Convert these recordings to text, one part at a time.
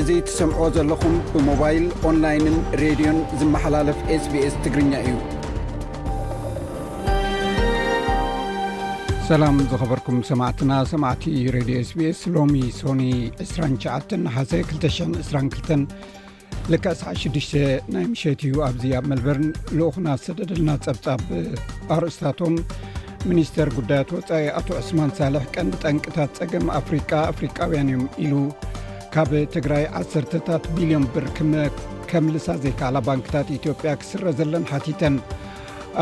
እዚ ትሰምዕዎ ዘለኹም ብሞባይል ኦንላይንን ሬድዮን ዝመሓላለፍ ስbs ትግርኛ እዩ። ሰላም ዝኸበርኩም ሰማዕትና ሰማዕቲ ሬድዮ ስቤስ ሎሚ ሶኒ 29 ሓሰ 222 ልክዕ ሰዓ 6ዱሽ ናይ ምሸት እዩ ኣብዚ ኣብ መልበርን ልኡኹና ዝሰደደልና ፀብፃብ ኣርእስታቶም ሚኒስተር ጉዳያት ወፃኢ ኣቶ ዕስማን ሳልሕ ቀንዲ ጠንቅታት ፀገም ኣፍሪቃ ኣፍሪቃውያን እዮም ኢሉ ካብ ትግራይ ዓሰርተታት ቢልዮን ብር ከምልሳ ዘይከኣላ ባንክታት ኢትዮጵያ ክስረዘለን ሓቲተን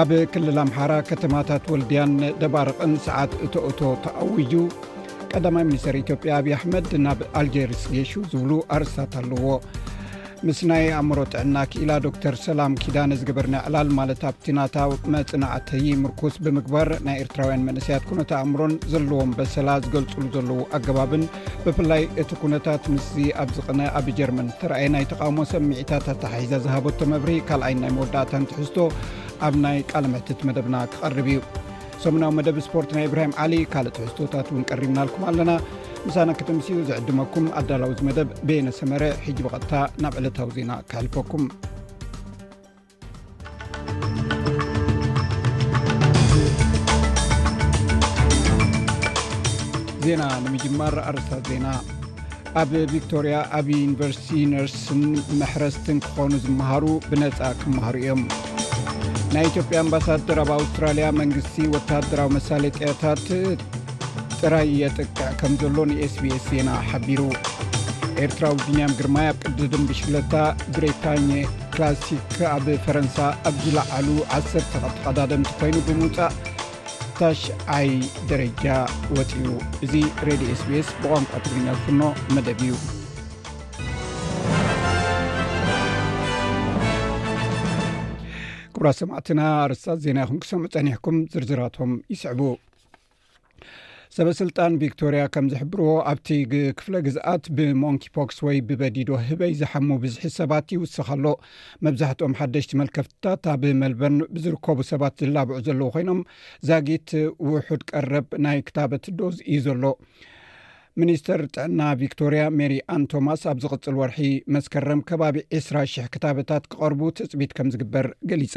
ኣብ ክልል ኣምሓራ ከተማታት ወልድያን ደባርቕን ሰዓት እቶእቶ ተኣውዩ ቀዳማይ ሚኒስተር ኢትዮጵያ ኣብዪ ኣሕመድ ናብ ኣልጀርስ ጌሹ ዝብሉ ኣርስታት ኣለዎ ምስ ናይ ኣእምሮ ጥዕና ክኢላ ዶክተር ሰላም ኪዳነ ዝገበርና ዕላል ማለት ኣብቲ ናታ መፅናዕቲ ምርኩስ ብምግባር ናይ ኤርትራውያን መንእሰያት ኩነተ ኣእምሮን ዘለዎም በሰላ ዝገልፅሉ ዘለዉ ኣገባብን ብፍላይ እቲ ኩነታት ምስዚ ኣብዚ ቕነ ኣብ ጀርመን ዝተረኣየ ናይ ተቃውሞ ሰምዒታት ኣተሓሒዛ ዝሃበቶ መብርሂ ካልኣይን ናይ መወዳእታን ትሕዝቶ ኣብ ናይ ቃል ምሕትት መደብና ክቐርብ እዩ ሰሙናዊ መደብ ስፖርት ናይ እብራሂም ዓሊ ካልእ ትሕዝቶታት እውን ቀሪብናልኩም ኣለና ምሳና ክትምስኡ ዝዕድመኩም ኣዳላዊ ዝ መደብ ቤየነ ሰመረ ሕጂ ብቐጥታ ናብ ዕለታዊ ዜና ክሕልፈኩም ዜና ንምጅማር ኣርስታት ዜና ኣብ ቪክቶርያ ኣብ ዩኒቨርሲቲ ነርስን መሕረስትን ክኾኑ ዝመሃሩ ብነፃ ክመሃሩ እዮም ናይ ኢትዮጵያ ኣምባሳደር ኣብ ኣውስትራልያ መንግስቲ ወታደራዊ መሳለጥያታት ጥራይ የጥቅዕ ከም ዘሎ ንኤስቢስ ዜና ሓቢሩ ኤርትራዊ ቢንያም ግርማይ ኣብ ቅዲ ድም ብሽለታ ብሪታኒ ክላሲክ ኣብ ፈረንሳ ኣብዝለዓሉ ዓሰርተ ተቐዳደምቲ ኮይኑ ብምውፃእ ታሽ ኣይ ደረጃ ወፅዩ እዚ ሬድዮ ስቤስ ብቋንቋ ትግርኛ ዝፍኖ መደብ እዩ ክብራት ሰማዕትና ኣርስታት ዜና ይኹም ክሰምዑ ፀኒሕኩም ዝርዝራቶም ይስዕቡ ሰበስልጣን ቪክቶርያ ከም ዝሕብርዎ ኣብቲ ክፍለ ግዝኣት ብሞንኪፖክስ ወይ ብበዲዶ ህበይ ዝሓሙ ብዝሒ ሰባት ይውስኽ ኣሎ መብዛሕትኦም ሓደሽቲ መልከፍትታት ኣብ መልበርን ብዝርከቡ ሰባት ዝላብዑ ዘለዉ ኮይኖም ዛጊት ውሑድ ቀረብ ናይ ክታበት ዶዝ እዩ ዘሎ ሚኒስተር ጥዕና ቪክቶርያ ሜሪ ኣን ቶማስ ኣብ ዝቕፅል ወርሒ መስከረም ከባቢ 20 ሽሕ ክታበታት ክቐርቡ ትፅቢት ከም ዝግበር ገሊፃ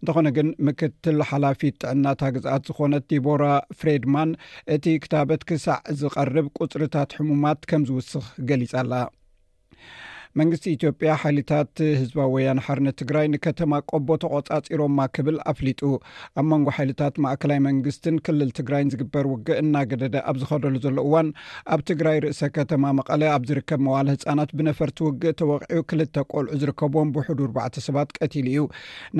እንተኾነ ግን ምክትል ሓላፊት ጥዕና እታ ግዝኣት ዝኾነት ዲቦራ ፍሬድማን እቲ ክታበት ክሳዕ ዝቐርብ ቁፅርታት ሕሙማት ከም ዝውስኽ ገሊፃ ኣላ መንግስቲ ኢትዮጵያ ሓይልታት ህዝባዊ ወያን ሓርነት ትግራይ ንከተማ ቆቦ ተቆፃፂሮማ ክብል ኣፍሊጡ ኣብ መንጎ ሓይልታት ማእከላይ መንግስትን ክልል ትግራይን ዝግበር ውግእ እናገደደ ኣብ ዝኸደሉ ዘሎ እዋን ኣብ ትግራይ ርእሰ ከተማ መቐለ ኣብ ዝርከብ መዋል ህፃናት ብነፈርቲ ውግእ ተወቕዑ ክልተ ቆልዑ ዝርከብዎም ብውሕዱ ኣርባዕተ ሰባት ቀቲሉ እዩ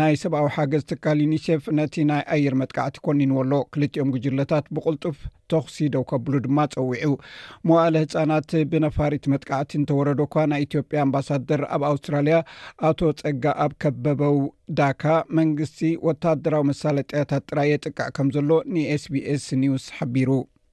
ናይ ሰብኣዊ ሓገዝ ትካል ዩኒሴፍ ነቲ ናይ ኣየር መጥቃዕቲ ኮኒንዎ ኣሎ ክልቲኦም ጉጅለታት ብቕልጡፍ ተኽሲ ደው ከብሉ ድማ ፀዊዑ መዋእለ ህፃናት ብነፋሪት መጥቃዕቲ እንተወረዶ እኳ ናይ ኢትዮጵያ ኣምባሳደር ኣብ ኣውስትራልያ ኣቶ ፀጋ ኣብ ከበበው ዳካ መንግስቲ ወታደራዊ መሳለጥያታት ጥራይ የጥቅዕ ከም ዘሎ ንኤስቢስ ኒውስ ሓቢሩ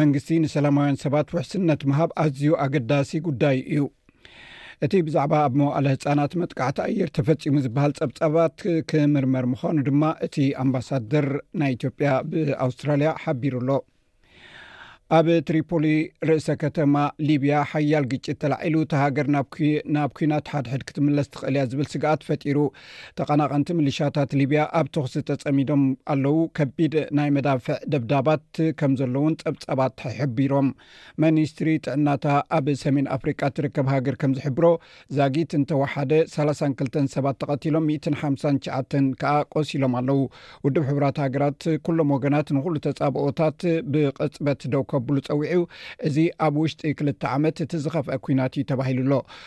መንግስቲ ንሰላማውያን ሰባት ውሕስነት ምሃብ ኣዝዩ ኣገዳሲ ጉዳይ እዩ። እቲ ብዛዕባ ኣብ መዋእለ ህፃናት መጥቃዕቲ ኣየር ተፈፂሙ ዝበሃል ፀብፃባት ክምርመር ምዃኑ ድማ እቲ ኣምባሳደር ናይ ኢትዮጵያ ብኣውስትራልያ ሓቢሩ ኣሎ። ኣብ ትሪፖሊ ርእሰ ከተማ ሊብያ ሓያል ግጭት ተላዒሉ እታ ሃገር ናብ ኩናት ሓድሕድ ክትምለስ ትኽእል እያ ዝብል ስግኣት ፈጢሩ ተቐናቐንቲ ምልሻታት ሊብያ ኣብ ተኹሲ ተጸሚዶም ኣለዉ ከቢድ ናይ መዳፍዕ ደብዳባት ከም ዘለዉን ጸብጻባት ተሐቢሮም መኒስትሪ ጥዕናታ ኣብ ሰሜን ኣፍሪቃ ትርከብ ሃገር ከም ዝሕብሮ ዛጊት እንተወሓደ 32 ሰባት ተቐቲሎም 159 ከኣ ቆሲሎም ኣለዉ ውድብ ሕቡራት ሃገራት ኩሎም ወገናት ንኩሉ ተጻብኦታት ብቕጽበት ደው ከብሉ ጸዊዑ እዚ ኣብ ውሽጢ ክልተ ዓመት እቲ ዝኸፍአ ኩናት እዩ ተባሂሉ ኣሎ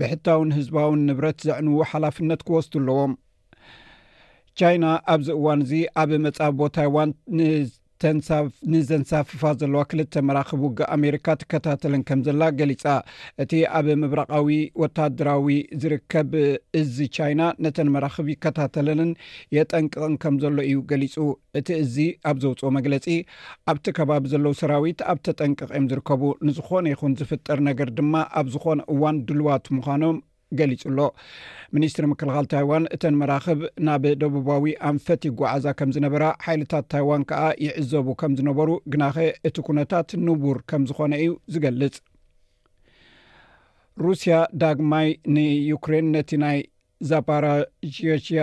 ብሕታውን ህዝባውን ንብረት ዘዕንዉ ሓላፍነት ክወስዱ ኣለዎም ቻይና ኣብዚ እዋን እዚ ኣብ መፃቦ ታይዋን ንዘንሳፍፋ ዘለዋ ክልተ መራክብ ውግእ ኣሜሪካ ትከታተለን ከም ዘላ ገሊፃ እቲ ኣብ ምብራቃዊ ወታደራዊ ዝርከብ እዚ ቻይና ነተን መራክብ ይከታተለንን የጠንቅቕን ከም ዘሎ እዩ ገሊፁ እቲ እዚ ኣብ ዘውፅኦ መግለፂ ኣብቲ ከባቢ ዘለዉ ሰራዊት ኣብ ተጠንቀቕ እዮም ዝርከቡ፣ ንዝኾነ ይኹን ዝፍጠር ነገር ድማ ኣብ ዝኾነ እዋን ድሉዋት ምዃኖም ገሊጹ ኣሎ። ሚኒስትሪ ምክልኻል ታይዋን እተን መራኽብ ናብ ደቡባዊ ኣንፈት ይጓዓዛ ከም ዝነበራ፣ ሓይልታት ታይዋን ከኣ ይዕዘቡ ከም ዝነበሩ፣ ግናኸ እቲ ኩነታት ንቡር ከም ዝኾነ እዩ ዝገልጽ። ሩስያ ዳግማይ ንዩክሬን ነቲ ናይ ዛፓራዥያ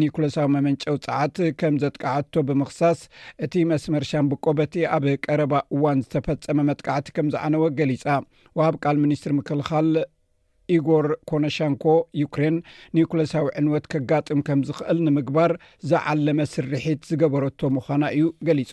ኒኩለሳዊ መመንጨዊ ጸዓት ከም ዘጥቅዓቶ ብምኽሳስ፣ እቲ መስመር ሻምብቆ በቲ ኣብ ቀረባ እዋን ዝተፈጸመ መጥቃዕቲ ከም ዝዓነወ ገሊጻ። ወሃብ ቃል ሚኒስትሪ ምክልኻል ኢጎር ኮነሻንኮ፣ ዩክሬን ኒኩለሳዊ ዕንወት ከጋጥም ከም ዝኽእል ንምግባር ዝዓለመ ስርሒት ዝገበረቶ ምዃና እዩ ገሊጹ።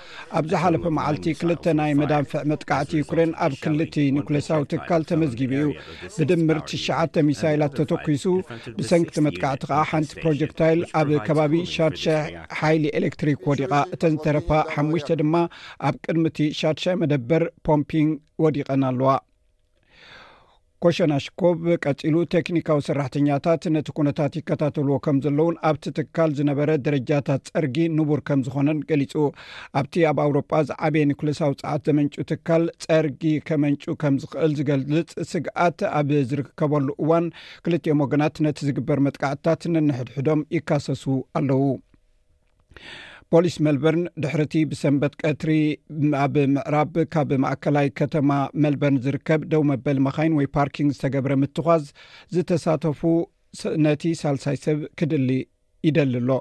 ኣብ ዝሓለፈ መዓልቲ ክልተ ናይ መዳንፍዕ መጥቃዕቲ ዩክሬን ኣብ ክሊ እቲ ኒኩሌሳዊ ትካል ተመዝጊቡ እዩ። ብድምር ትሽዓተ ሚሳይላት ተተኲሱ፣ ብሰንኪ እቲ መጥቃዕቲ ከኣ ሓንቲ ፕሮጀክታይል ኣብ ከባቢ ሻድሻይ ሓይሊ ኤሌክትሪክ ወዲቓ፣ እተን ዝተረፋ ሓሙሽተ ድማ ኣብ ቅድሚ እቲ ሻድሻይ መደበር ፖምፒንግ ወዲቐን ኣለዋ። ኮሸናሽኮቭ ቀፂሉ ቴክኒካዊ ሰራሕተኛታት ነቲ ኩነታት ይከታተልዎ ከም ዘለውን ኣብቲ ትካል ዝነበረ ደረጃታት ፀርጊ ንቡር ከም ዝኾነን ገሊፁ ኣብቲ ኣብ ኣውሮጳ ዝዓበየ ኒኩሌስ ኣውፅዓት ዘመንጩ ትካል ፀርጊ ከመንጩ ከም ዝኽእል ዝገልፅ ስግኣት ኣብ ዝርከበሉ እዋን ክልቲኦም ወገናት ነቲ ዝግበር መጥቃዕትታት ነንሕድሕዶም ይካሰሱ ኣለው ፖሊስ መልበርን ድሕሪ እቲ ብሰንበት ቀትሪ ኣብ ምዕራብ ካብ ማእከላይ ከተማ መልበርን ዝርከብ ደው መበሊ መኻይን ወይ ፓርኪንግ ዝተገብረ ምትኳዝ ዝተሳተፉ ነቲ ሳልሳይ ሰብ ክድሊ ይደሊ ኣሎ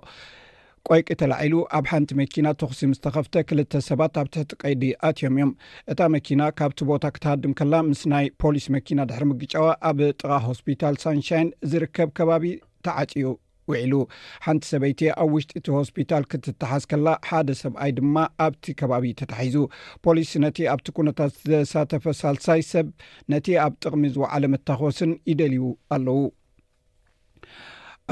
ቆይቂ ተላዒሉ ኣብ ሓንቲ መኪና ተኽሲ ምስ ተኸፍተ ክልተ ሰባት ኣብ ትሕቲ ቀይዲ ኣትዮም እዮም እታ መኪና ካብቲ ቦታ ክትሃድም ከላ ምስ ናይ ፖሊስ መኪና ድሕሪ ምግጫዋ ኣብ ጥቓ ሆስፒታል ሳንሻይን ዝርከብ ከባቢ ተዓፅዩ ውዒሉ። ሓንቲ ሰበይቲ ኣብ ውሽጢ እቲ ሆስፒታል ክትተሓዝ ከላ ሓደ ሰብኣይ ድማ ኣብቲ ከባቢ ተታሒዙ። ፖሊስ ነቲ ኣብቲ ኩነታት ዘሳተፈ ሳልሳይ ሰብ ነቲ ኣብ ጥቕሚ ዝወዓለ መታኾስን ይደልዩ ኣለዉ።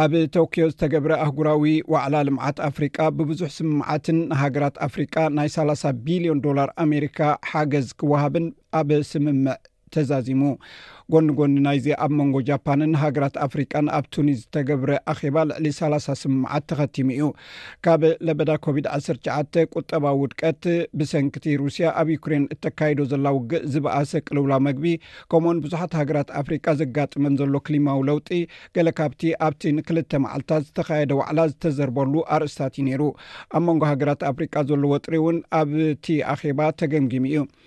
ኣብ ቶክዮ ዝተገብረ ኣህጉራዊ ዋዕላ ልምዓት ኣፍሪቃ ብብዙሕ ስምምዓትን ንሃገራት ኣፍሪቃ ናይ 30 ቢልዮን ዶላር ኣሜሪካ ሓገዝ ክወሃብን ኣብ ስምምዕ ተዛዚሙ ጎኒ ጎኒ ናይዚ ኣብ መንጎ ጃፓንን ሃገራት ኣፍሪቃን ኣብ ቱኒስ ዝተገብረ ኣኼባ ልዕሊ ሳላ0 ስምምዓት ተኸቲሙ እዩ ካብ ለበዳ ኮቪድ 19 ቁጠባ ውድቀት ብሰንኪቲ ሩስያ ኣብ ዩክሬን እተካይዶ ዘላ ውግእ ዝበኣሰ ቅልውላ መግቢ ከምኡኡን ብዙሓት ሃገራት ኣፍሪቃ ዘጋጥመን ዘሎ ክሊማዊ ለውጢ ገለ ካብቲ ኣብቲ ንክልተ መዓልትታት ዝተካየደ ዋዕላ ዝተዘርበሉ ኣርእስታት እዩ ነይሩ ኣብ መንጎ ሃገራት ኣፍሪቃ ዘሎ ወጥሪ እውን ኣብቲ ኣኼባ ተገምጊሙ እዩ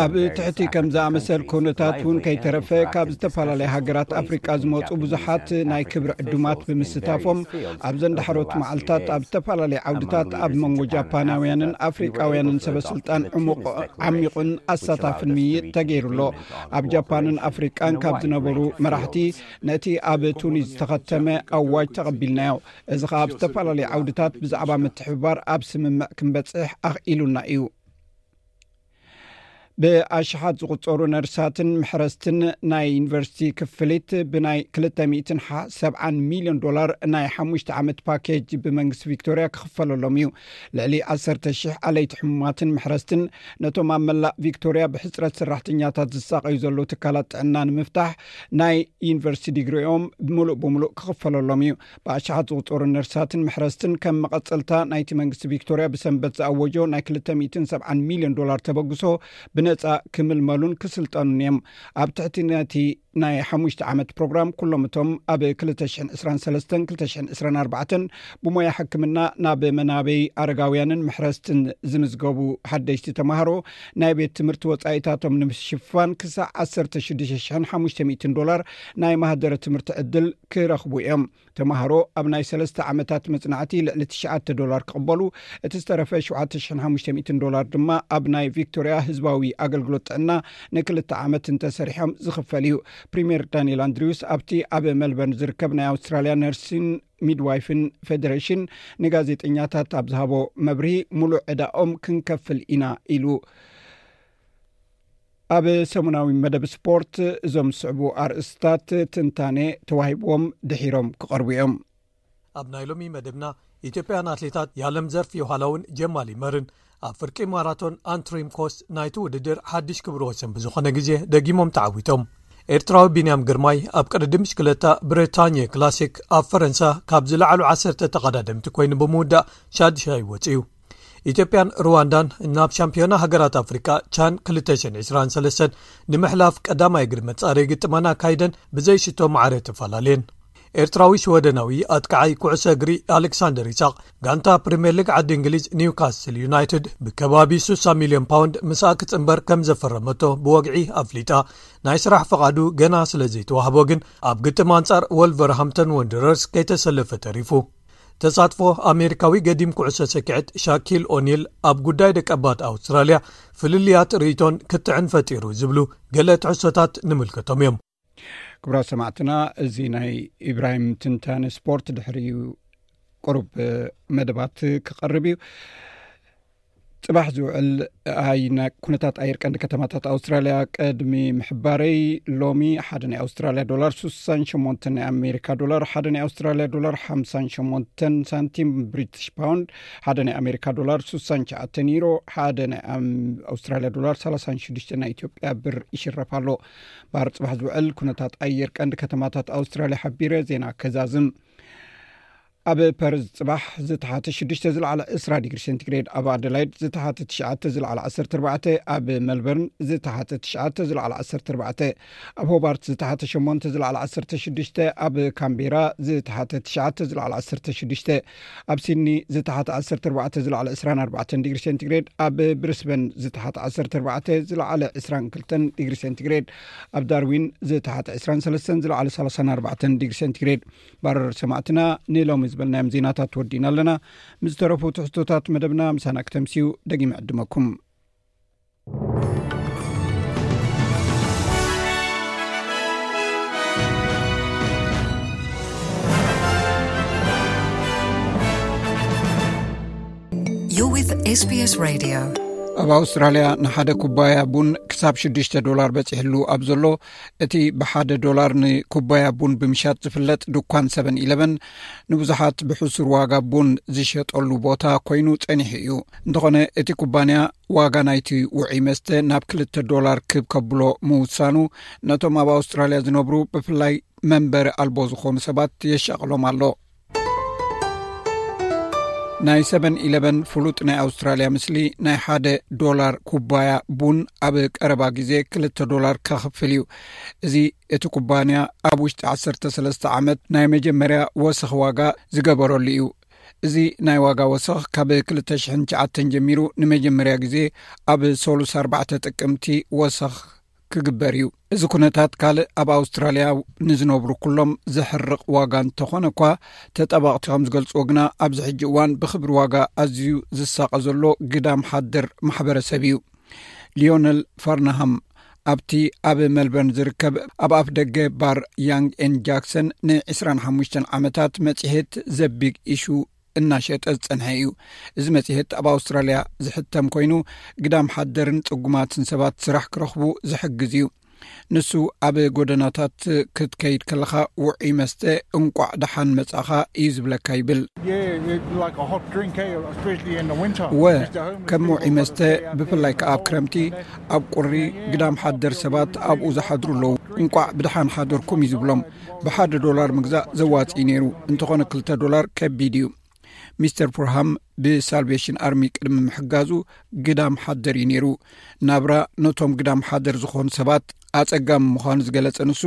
ኣብ ትሕቲ ከም ዝኣመሰል ኮነታት እውን ከይተረፈ ካብ ዝተፈላለየ ሃገራት ኣፍሪቃ ዝመፁ ብዙሓት ናይ ክብሪ ዕዱማት ብምስታፎም ኣብ ዘንዳሕሮት መዓልትታት ኣብ ዝተፈላለየ ዓውድታት ኣብ መንጎ ጃፓናውያንን ኣፍሪቃውያንን ሰበስልጣን ዕሙቕ ዓሚቑን ኣሳታፍን ምይጥ ተገይሩ ኣሎ ኣብ ጃፓንን ኣፍሪቃን ካብ ዝነበሩ መራሕቲ ነቲ ኣብ ቱኒስ ዝተኸተመ ኣዋጅ ተቐቢልናዮ እዚ ከዓ ኣብ ዝተፈላለዩ ዓውድታት ብዛዕባ ምትሕብባር ኣብ ስምምዕ ክንበፅሕ ኣኽኢሉና እዩ ብኣሽሓት ዝቁፀሩ ነርሳትን መሕረስትን ናይ ዩኒቨርሲቲ ክፍሊት ብናይ 270 ሚሊዮን ዶላር ናይ ሓሙሽተ ዓመት ፓኬጅ ብመንግስቲ ቪክቶርያ ክኽፈለሎም እዩ ልዕሊ 1ሰተ00 ኣለይቲ ሕሙማትን መሕረስትን ነቶም ኣብ መላእ ቪክቶርያ ብሕፅረት ሰራሕተኛታት ዝሳቀዩ ዘለዉ ትካላት ጥዕና ንምፍታሕ ናይ ዩኒቨርሲቲ ዲግሪኦም ብምሉእ ብምሉእ ክኽፈለሎም እዩ ብኣሽሓት ዝቑፀሩ ነርሳትን መሕረስትን ከም መቐፀልታ ናይቲ መንግስቲ ቪክቶርያ ብሰንበት ዝኣወጆ ናይ 270 ሚልዮን ዶላር ተበግሶ ብነፃ ክምልመሉን ክስልጠኑን እዮም ኣብ ትሕቲ ነቲ ናይ ሓሙሽተ ዓመት ፕሮግራም ኩሎም እቶም ኣብ 223 224 ብሞያ ሕክምና ናብ መናበይ ኣረጋውያንን መሕረስትን ዝምዝገቡ ሓደሽቲ ተምሃሮ ናይ ቤት ትምህርቲ ወፃኢታቶም ንምሽፋን ክሳዕ 16500 ዶላር ናይ ማህደረ ትምህርቲ ዕድል ክረኽቡ እዮም ተማሃሮ ኣብ ናይ ሰለስተ ዓመታት መፅናዕቲ ልዕሊ ትሽዓተ ዶላር ክቕበሉ እቲ ዝተረፈ ሸውዓተ ሽሕን ሓሙሽተ ሚእትን ዶላር ድማ ኣብ ናይ ቪክቶርያ ህዝባዊ ኣገልግሎት ጥዕና ንክልተ ዓመት እንተሰሪሖም ዝኽፈል እዩ ፕሪምየር ዳንኤል ኣንድሪውስ ኣብቲ ኣብ መልበርን ዝርከብ ናይ ኣውስትራልያ ነርሲን ሚድዋይፍን ፌደሬሽን ንጋዜጠኛታት ኣብ ዝሃቦ መብርሂ ሙሉእ ዕዳኦም ክንከፍል ኢና ኢሉ ኣብ ሰሙናዊ መደብ ስፖርት እዞም ዝስዕቡ ኣርእስታት ትንታነ ተዋሂብዎም ድሒሮም ክቐርቡ እዮም ኣብ ናይ ሎሚ መደብና ኢትዮጵያን ኣትሌታት የለም ዘርፍ የውሃላውን ጀማሊ መርን ኣብ ፍርቂ ማራቶን ኣንትሪም ኮስ ናይቲ ውድድር ሓድሽ ክብር ወሰን ብዝኾነ ግዜ ደጊሞም ተዓዊቶም ኤርትራዊ ቢንያም ግርማይ ኣብ ቅርዲ ምሽክለታ ብሪታኒ ክላሲክ ኣብ ፈረንሳ ካብ ዝለዓሉ ዓሰርተ ተቐዳደምቲ ኮይኑ ብምውዳእ ሻዱሻይ ወፅ እዩ ኢትዮጵያን ሩዋንዳን ናብ ሻምፒዮና ሃገራት ኣፍሪቃ ቻን 223 ንምሕላፍ ቀዳማይ እግሪ መጻረይ ግጥመን ኣካይደን ብዘይ ሽቶ ማዕረ ተፈላለየን ኤርትራዊ ሽወደናዊ ኣጥቃዓይ ኩዕሶ እግሪ ኣሌክሳንደር ይሳቅ ጋንታ ፕሪምየር ሊግ ዓዲ እንግሊዝ ኒውካስትል ዩናይትድ ብከባቢ 6ሳ ሚልዮን ፓውንድ ምስኣ ክጽምበር ከም ዘፈረመቶ ብወግዒ ኣፍሊጣ ናይ ስራሕ ፍቓዱ ገና ስለ ዘይተዋህቦ ግን ኣብ ግጥም ኣንጻር ወልቨርሃምቶን ወንደረርስ ከይተሰለፈ ተሪፉ ተሳትፎ ኣሜሪካዊ ገዲም ኩዕሶ ሰኪዐት ሻኪል ኦኒል ኣብ ጉዳይ ደቀባት ኣውስትራልያ ፍልልያት ርእቶን ክትዕን ፈጢሩ ዝብሉ ገለ ትሕሶታት ንምልከቶም እዮም ክብራት ሰማዕትና እዚ ናይ ኢብራሂም ትንታኒ ስፖርት ድሕሪ ቁሩብ መደባት ክቐርብ እዩ ፅባሕ ዝውዕል ኣይ ናይ ኩነታት ኣየር ቀንዲ ከተማታት ኣውስትራልያ ቅድሚ ምሕባረይ ሎሚ ሓደ ናይ ኣውስትራልያ ዶላር ሱሳን ሸሞንተ ናይ ኣሜሪካ ዶላር ሓደ ናይ ኣውስትራልያ ዶላር ሓምሳን ሸሞንተን ሳንቲም ብሪትሽ ፓውንድ ሓደ ናይ ኣሜሪካ ዶላር ሱሳን ሸዓተ ኒሮ ሓደ ናይ ኣውስትራልያ ዶላር ሰላሳን ሽዱሽተ ናይ ኢትዮጵያ ብር ይሽረፍ ኣሎ ባር ፅባሕ ዝውዕል ኩነታት ኣየር ቀንዲ ከተማታት ኣውስትራልያ ሓቢረ ዜና ከዛዝም ኣብ ፐርዝ ጽባሕ ዝተሓተ ሽዱሽተ ዝለዓለ ዕስራ ዲግሪ ሴንቲግሬድ ኣብ ኣደላይድ ዝተሓተ ትሽዓተ ዝለዓለ ዓሰርተ ኣርባዕተ ኣብ መልበርን ዝተሓተ ትሽዓተ ዝለዓለ ዓሰርተ ኣርባዕተ ኣብ ሆባርት ዝተሓተ ሸሞንተ ዝለዓለ ዓሰርተ ሽዱሽተ ኣብ ካምቤራ ዝተሓተ ትሽዓተ ዝለዓለ ዓሰርተ ሽዱሽተ ኣብ ሲድኒ ዝተሓተ ዓሰርተ ኣርባዕተ ዝለዓለ ዕስራን ኣርባዕተን ዲግሪ ሴንቲግሬድ ኣብ ብሪስበን ዝተሓተ ዓሰርተ ኣርባዕተ ዝለዓለ ዕስራን ክልተን ዲግሪ ሴንቲግሬድ ኣብ ዳርዊን ዝተሓተ ዕስራን ሰለስተን ዝለዓለ ሰላሳን ኣርባዕተን ዲግሪ ሴንቲግሬድ ባርር ሰማዕትና ንሎሚ ዝበልናዮም ዜናታት ወዲና ኣለና ምስ ዝተረፉ ትሕዝቶታት መደብና ምሳና ክተምስዩ ደጊ ምዕድመኩም ኣብ ኣውስትራልያ ንሓደ ኩባያ ቡን ክሳብ 6ዱሽተ ዶላር በፂሕሉ ኣብ ዘሎ እቲ ብሓደ ዶላር ንኩባያ ቡን ብምሻጥ ዝፍለጥ ድኳን ሰበን ኢለቨን ንብዙሓት ብሕሱር ዋጋ ቡን ዝሸጠሉ ቦታ ኮይኑ ጸኒሑ እዩ እንተኾነ እቲ ኩባንያ ዋጋ ናይቲ ውዑይ መስተ ናብ ክልተ ዶላር ክብ ከብሎ ምውሳኑ ነቶም ኣብ ኣውስትራልያ ዝነብሩ ብፍላይ መንበሪ ኣልቦ ዝኾኑ ሰባት የሻቕሎም ኣሎ ናይ ሰበን ኢለበን ፍሉጥ ናይ ኣውስትራልያ ምስሊ ናይ ሓደ ዶላር ኩባያ ቡን ኣብ ቀረባ ግዜ ክልተ ዶላር ከኽፍል እዩ እዚ እቲ ኩባንያ ኣብ ውሽጢ ዓሰርተ ሰለስተ ዓመት ናይ መጀመርያ ወሰኪ ዋጋ ዝገበረሉ እዩ እዚ ናይ ዋጋ ወሰኽ ካብ ክልተ ሽሕን ሸዓተን ጀሚሩ ንመጀመርያ ግዜ ኣብ ሰሉስ ኣርባዕተ ጥቅምቲ ወሰኽ ክግበር እዩ እዚ ኩነታት ካልእ ኣብ ኣውስትራልያ ንዝነብሩ ኩሎም ዘሕርቕ ዋጋ እንተኾነ እኳ ተጠባቕቲ ከም ዝገልፅዎ ግና ኣብዚ ሕጂ እዋን ብክብሪ ዋጋ ኣዝዩ ዝሳቐ ዘሎ ግዳም ሓድር ማሕበረሰብ እዩ ሊዮነል ፈርናሃም ኣብቲ ኣብ መልበርን ዝርከብ ኣብ ኣፍ ደገ ባር ያንግ ኤን ጃክሰን ን 25 ዓመታት መፅሄት ዘቢግ ኢሹ እናሸጠ ዝጸንሐ እዩ እዚ መጽሄት ኣብ ኣውስትራልያ ዝሕተም ኮይኑ ግዳም ሓደርን ጽጉማትን ሰባት ስራሕ ክረኽቡ ዝሕግዝ እዩ ንሱ ኣብ ጎደናታት ክትከይድ ከለኻ ውዑይ መስተ እንቋዕ ደሓን መጻኻ እዩ ዝብለካ ይብል ወ ከም ውዑይ መስተ ብፍላይ ከዓ ኣብ ክረምቲ ኣብ ቁሪ ግዳም ሓደር ሰባት ኣብኡ ዝሓድሩ ኣለዉ እንቋዕ ብደሓን ሓደርኩም እዩ ዝብሎም ብሓደ ዶላር ምግዛእ ዘዋፅ እዩ ነይሩ እንተኾነ ክልተ ዶላር ከቢድ እዩ ሚስተር ፕርሃም ብሳልቨሽን ኣርሚ ቅድሚ ምሕጋዙ ግዳም ሓደር እዩ ነይሩ ናብራ ነቶም ግዳም ሓደር ዝኾኑ ሰባት ኣፀጋሚ ምዃኑ ዝገለፀ ንሱ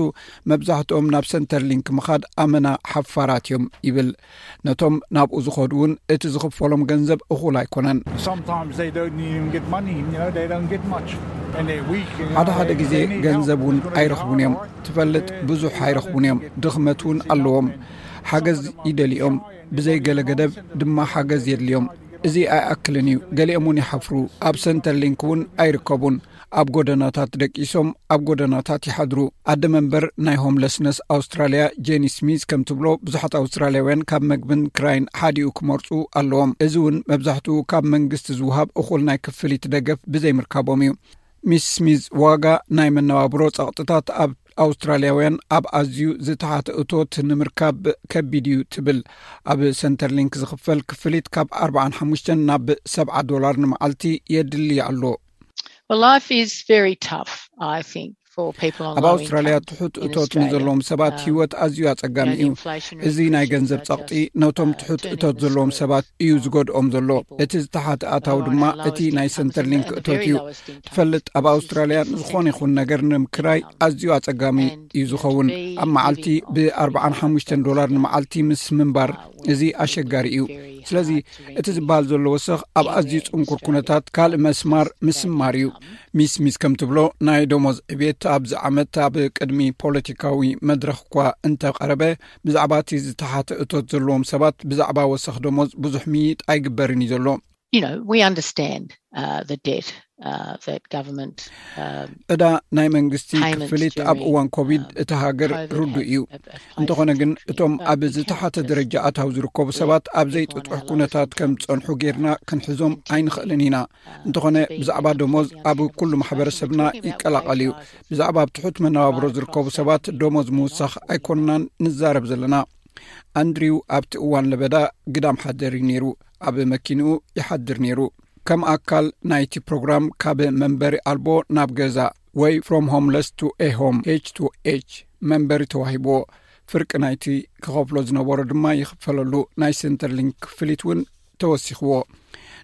መብዛሕትኦም ናብ ሰንተርሊንክ ምኻድ ኣመና ሓፋራት እዮም ይብል ነቶም ናብኡ ዝኸዱ እውን እቲ ዝኽፈሎም ገንዘብ እኹል ኣይኮነን። ሓደ ሓደ ግዜ ገንዘብ እውን ኣይረኽቡን እዮም ትፈልጥ ብዙሕ ኣይረኽቡን እዮም ድኽመት እውን ኣለዎም ሓገዝ ይደልኦም ብዘይ ገለ ገደብ ድማ ሓገዝ የድልዮም እዚ ኣይኣክልን እዩ ገሊኦም እውን ይሓፍሩ ኣብ ሰንተር ሊንክ እውን ኣይርከቡን ኣብ ጎደናታት ደቂሶም ኣብ ጎደናታት ይሓድሩ ኣደ መንበር ናይ ሆምለስነስ ኣውስትራልያ ጀኒ ስሚዝ ከም ትብሎ ብዙሓት ኣውስትራልያውያን ካብ መግብን ክራይን ሓዲኡ ክመርፁ ኣለዎም እዚ እውን መብዛሕትኡ ካብ መንግስቲ ዝውሃብ እኹል ናይ ክፍሊት ደገፍ ብዘይምርካቦም እዩ ሚስ ስሚዝ ዋጋ ናይ መነባብሮ ጸቕጥታት ኣብ ኣውስትራልያውያን ኣብ ኣዝዩ ዝተሓተ እቶት ንምርካብ ከቢድ እዩ ትብል ኣብ ሰንተር ሊንክ ዝኽፈል ክፍሊት ካብ 45 ናብ 7 ዶላር ንመዓልቲ የድልይ ኣሎ ኣብ ኣውስትራልያ ትሑት እቶት ንዘለዎም ሰባት um, ሂወት ኣዝዩ ኣጸጋሚ እዩ እዚ ናይ ገንዘብ ጸቕጢ ነቶም uh, ትሑት እቶት ዘለዎም ሰባት እዩ um, ዝጎድኦም ዘሎ እቲ ዝተሓት ኣታዊ oh, ድማ እቲ ናይ ሰንተርሊንክ እቶት እዩ ትፈልጥ ኣብ ኣውስትራልያ ንዝኾነ ይኹን ነገር ንምክራይ ኣዝዩ ኣጸጋሚ እዩ ዝኸውን ኣብ መዓልቲ ብኣርሓሙሽተ ዶላር ንመዓልቲ ምስ ምንባር እዚ ኣሸጋሪ እዩ ስለዚ እቲ ዝበሃል ዘሎ ወሰኽ ኣብ ኣዝዩ ጽንኩር ኩነታት ካልእ መስማር ምስማር እዩ ሚስ ሚስ ከም ትብሎ ናይ ደሞዝ ዕቤት ኣብዚ ዓመት ኣብ ቅድሚ ፖለቲካዊ መድረኽ እኳ እንተቀረበ ብዛዕባ እቲ ዝተሓተ እቶት ዘለዎም ሰባት ብዛዕባ ወሰኽ ደሞዝ ብዙሕ ምይጥ ኣይግበርን እዩ ዘሎ Uh, እዳ ናይ መንግስቲ ክፍሊት ኣብ እዋን ኮቪድ um, እቲ ሃገር ርዱ እዩ እንተኾነ ግን እቶም ኣብ ዝተሓተ ደረጃ ኣታዊ ዝርከቡ ሰባት ኣብ ዘይጥጡሕ ኩነታት ከም ዝፀንሑ ጌርና ክንሕዞም ኣይንኽእልን ኢና uh, እንተኾነ ብዛዕባ ደሞዝ ኣብ ኩሉ ማሕበረሰብና ይቀላቐል እዩ ብዛዕባ ኣብ ትሑት መነባብሮ ዝርከቡ ሰባት ደሞዝ ምውሳኽ ኣይኮንናን ንዛረብ ዘለና ኣንድሪው ኣብቲ እዋን ለበዳ ግዳም ሓደር እዩ ነይሩ ኣብ መኪንኡ ይሓድር ነይሩ ከም ኣካል ናይቲ ፕሮግራም ካብ መንበሪ ኣልቦ ናብ ገዛ ወይ ፍሮም ሆምለስ ቱ ኤሆም ች ቱ ች መንበሪ ተዋሂብዎ ፍርቂ ናይቲ ክኸፍሎ ዝነበሮ ድማ ይኽፈለሉ ናይ ሰንተርሊንክ ክፍሊት እውን ተወሲኽዎ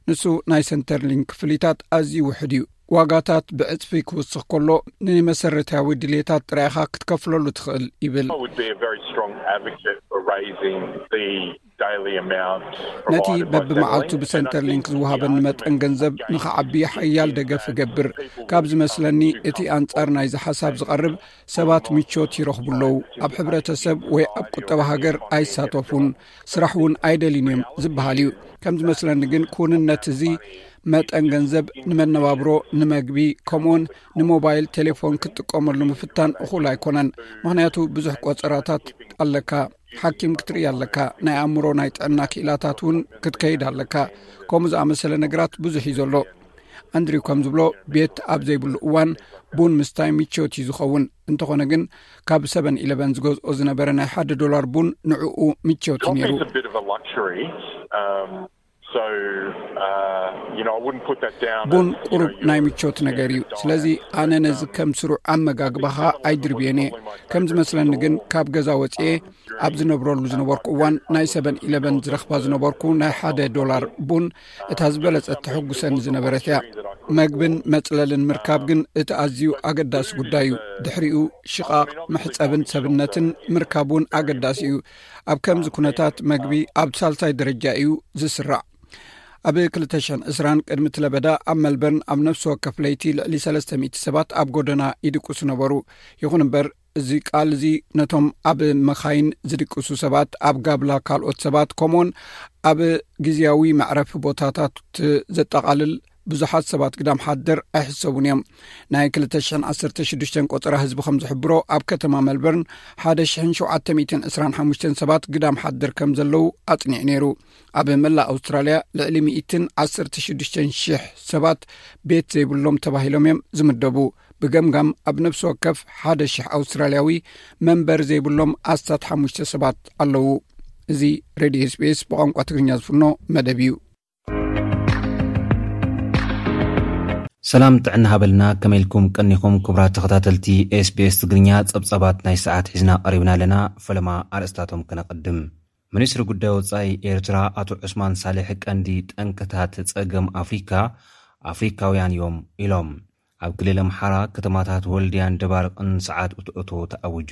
ንሱ ናይ ሰንተርሊንክ ክፍሊታት ኣዝዩ ውሕድ እዩ ዋጋታት ብዕፅፊ ክውስኽ ከሎ ንመሰረታዊ ድሌታት ጥራይኻ ክትከፍለሉ ትኽእል ይብል ነቲ በብመዓልቱ ብሰንተርሊንክ ዝውሃበኒ መጠን ገንዘብ ንኽዓቢ ሓያል ደገፍ እገብር ካብ ዝመስለኒ እቲ ኣንጻር ናይዚ ሓሳብ ዝቐርብ ሰባት ምቾት ይረኽቡ ኣለዉ ኣብ ሕብረተሰብ ወይ ኣብ ቁጠባ ሃገር ኣይሳተፉን ስራሕ እውን ኣይደልን እዮም ዝበሃል እዩ ከም ዝመስለኒ ግን ኩውንነት እዚ መጠን ገንዘብ ንመነባብሮ ንመግቢ ከምኡውን ንሞባይል ቴሌፎን ክትጥቀመሉ ምፍታን እኹል ኣይኮነን ምክንያቱ ብዙሕ ቆፀራታት ኣለካ ሓኪም ክትርኢ ኣለካ ናይ ኣእምሮ ናይ ጥዕና ክኢላታት እውን ክትከይድ ኣለካ ከምኡ ዝኣመሰለ ነገራት ብዙሕ እዩ ዘሎ ኣንድሪ ከም ዝብሎ ቤት ኣብ ዘይብሉ እዋን ቡን ምስታይ ምቾት እዩ ዝኸውን እንተኾነ ግን ካብ ሰበን ኢለቨን ዝገዝኦ ዝነበረ ናይ ሓደ ዶላር ቡን ንዕኡ ምቾት እዩ ነይሩ ቡን ቁሩብ ናይ ምቾት ነገር እዩ ስለዚ ኣነ ነዚ ከም ስሩዕ ኣመጋግባኻ ኣይድርብዮን እየ ከም ዝመስለኒ ግን ካብ ገዛ ወፅኤ ኣብ ዝነብረሉ ዝነበርኩ እዋን ናይ ሰበን ኢለበን ዝረኽባ ዝነበርኩ ናይ ሓደ ዶላር ቡን እታ ዝበለፀ ተሐጉሰኒ ዝነበረት እያ መግብን መፅለልን ምርካብ ግን እቲ ኣዝዩ ኣገዳሲ ጉዳይ እዩ ድሕሪኡ ሽቓቕ መሕፀብን ሰብነትን ምርካብ እውን ኣገዳሲ እዩ ኣብ ከምዚ ኩነታት መግቢ ኣብ ሳልሳይ ደረጃ እዩ ዝስራዕ ኣብ 2ተ00 እስራ ቅድሚ እቲ ለበዳ ኣብ መልበርን ኣብ ነፍሲ ወከፍ ለይቲ ልዕሊ 3ለስተ00 ሰባት ኣብ ጎደና ይድቅሱ ነበሩ ይኹን እምበር እዚ ቃል እዚ ነቶም ኣብ መኻይን ዝድቅሱ ሰባት ኣብ ጋብላ ካልኦት ሰባት ከምኡውን ኣብ ግዜያዊ መዕረፊ ቦታታት ዘጠቓልል ብዙሓት ሰባት ግዳም ሓደር ኣይሕሰቡን እዮም ናይ 216 ቆፀራ ህዝቢ ከም ዝሕብሮ ኣብ ከተማ መልበርን 1ሸ725 ሰባት ግዳም ሓደር ከም ዘለዉ ኣፅኒዑ ነይሩ ኣብ መላእ ኣውስትራልያ ልዕሊ 11600 ሰባት ቤት ዘይብሎም ተባሂሎም እዮም ዝምደቡ ብገምጋም ኣብ ነብሲ ወከፍ 1ደ00 ኣውስትራልያዊ መንበሪ ዘይብሎም ኣስታት ሓሙሽተ ሰባት ኣለዉ እዚ ሬድዮ ስፔስ ብቋንቋ ትግርኛ ዝፍኖ መደብ እዩ ሰላም ጥዕና ሃበልና ከመይልኩም ቀኒኹም ክቡራት ተኸታተልቲ ኤስቢኤስ ትግርኛ ጸብጻባት ናይ ሰዓት ሒዝና ቀሪብና ኣለና ፈለማ ኣርእስታቶም ከነቐድም ሚኒስትሪ ጉዳይ ወፃኢ ኤርትራ ኣቶ ዑስማን ሳልሕ ቀንዲ ጠንቅታት ጸገም ኣፍሪካ ኣፍሪካውያን እዮም ኢሎም ኣብ ክልል ኣምሓራ ከተማታት ወልድያን ደባርቕን ሰዓት እትእቶ ተኣውጁ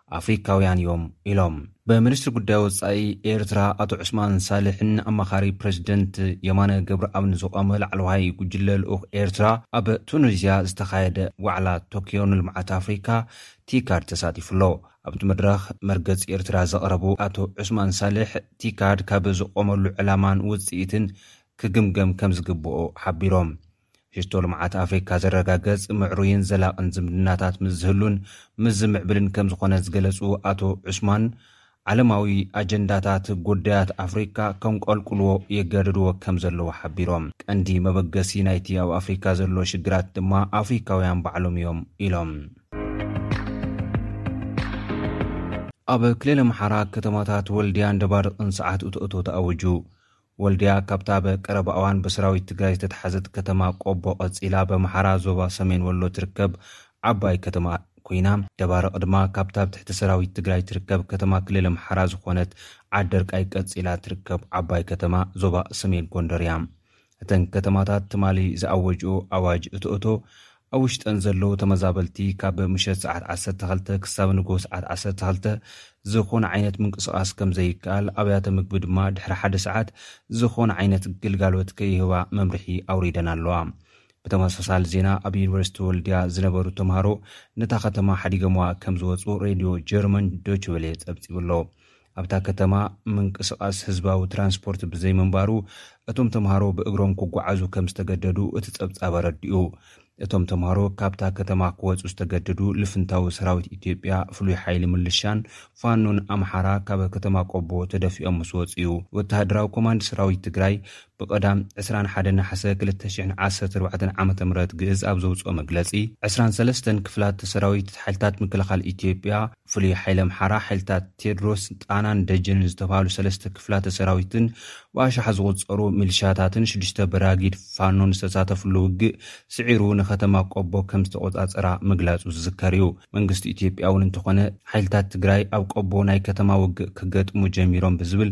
ኣፍሪካውያን እዮም ኢሎም። በሚኒስትሪ ጉዳይ ወፃኢ ኤርትራ ኣቶ ዑስማን ሳልሕን ንኣማኻሪ ፕረዚደንት የማነ ገብረኣብን ዝቖመ ላዕለዋይ ጉጅለ ልኡኽ ኤርትራ ኣብ ቱኒዝያ ዝተኻየደ ዋዕላ ቶክዮ ንልምዓት ኣፍሪካ፣ ቲካድ፣ ተሳቲፉ ኣሎ። ኣብቲ መድረኽ መርገፂ ኤርትራ ዘቕረቡ ኣቶ ዑስማን ሳልሕ፣ ቲካድ ካብ ዝቖመሉ ዕላማን ውፅኢትን ክግምገም ከምዝግበኦ ሓቢሮም። ፊስቶ ልምዓት ኣፍሪካ ዘረጋገፅ ምዕሩይን ዘላቕን ዝምድናታት ምስ ዝህሉን ምስ ዝምዕብልን ከምዝኾነ ዝገለፁ ኣቶ ዑስማን፣ ዓለማዊ ኣጀንዳታት ጉዳያት ኣፍሪካ ከንቆልቁሉዎ የገድዱዎ ከምዘለዉ ሓቢሮም። ቀንዲ መበገሲ ናይቲ ኣብ ኣፍሪካ ዘሎ ሽግራት ድማ ኣፍሪካውያን ባዕሎም እዮም ኢሎም። ኣብ ክልል ኣምሓራ ከተማታት ወልድያን ደባርቕን ሰዓት እቶ እቶ ተኣዊጁ። ወልድያ ካብታ ብ ቀረባ እዋን ብሰራዊት ትግራይ ዝተትሓዘት ከተማ ቆቦ ቀፂላ ብ ኣምሓራ ዞባ ሰሜን ወሎ ትርከብ ዓባይ ከተማ ኮይና ደባርቅ ድማ ካብታ ብ ትሕቲ ሰራዊት ትግራይ ትርከብ ከተማ ክልል ኣምሓራ ዝኾነት ዓደርቃይ ቀፂላ ትርከብ ዓባይ ከተማ ዞባ ሰሜን ጎንደር እያ። እተን ከተማታት ትማሊ ዝኣወጅኡ ኣዋጅ እቶእቶ ኣብ ውሽጠን ዘለዉ ተመዛበልቲ ካብ ምሸት ሰዓት ዓሰርተ ክልተ ክሳብ ንግሆ ሰዓት ዓሰርተ ክልተ ዝኾነ ዓይነት ምንቅስቓስ ከምዘይከኣል፣ ኣብያተ ምግቢ ድማ ድሕሪ ሓደ ሰዓት ዝኾነ ዓይነት ግልጋሎት ከይህባ መምርሒ ኣውሪደን ኣለዋ። ብተመሳሳሊ ዜና ኣብ ዩኒቨርሲቲ ወልድያ ዝነበሩ ተምሃሮ ነታ ከተማ ሓዲገምዋ ከምዝወጹ ሬድዮ ጀርመን ዶችቨሌ ጸብጺቡ'ሎ። ኣብታ ከተማ ምንቅስቓስ ህዝባዊ ትራንስፖርት ብዘይምንባሩ እቶም ተምሃሮ ብእግሮም ክጓዓዙ ከም ዝተገደዱ እቲ ጸብጻብ ኣረዲኡ። እቶም ተምሃሮ ካብታ ከተማ ክወጹ ዝተገደዱ ልፍንታዊ ሰራዊት ኢትዮጵያ፣ ፍሉይ ሓይሊ ምልሻን ፋኖን ኣምሓራ ካብ ከተማ ቆቦ ተደፊኦም ምስ ወጹ እዩ። ወተሃደራዊ ኮማንድ ሰራዊት ትግራይ ብቐዳም ዕስራን ሓደን ነሓሰ ክልተ ሽሕን ዓሰርተ ኣርባዕተን ዓመተ ምህረት ግእዝ ኣብ ዘውጽኦ መግለጺ፣ ዕስራን ሰለስተን ክፍላተ ሰራዊት ሓይልታት ምክልኻል ኢትዮጵያ፣ ፍሉይ ሓይሊ ኣምሓራ፣ ሓይልታት ቴድሮስ፣ ጣናን ደጀንን ዝተብሃሉ ሰለስተ ክፍላተ ሰራዊትን ብኣሽሓት ዝቑጸሩ ሚልሻታትን ሽዱሽተ በራጊድ ፋኖን ዝተሳተፍሉ ውግእ ስዒሩ ንከተማ ቆቦ ከም ዝተቖጻጸራ ምግላጹ ዝዝከር እዩ። መንግስቲ ኢትዮጵያ'ውን እንተኾነ ሓይልታት ትግራይ ኣብ ቆቦ ናይ ከተማ ውግእ ክገጥሙ ጀሚሮም ብዝብል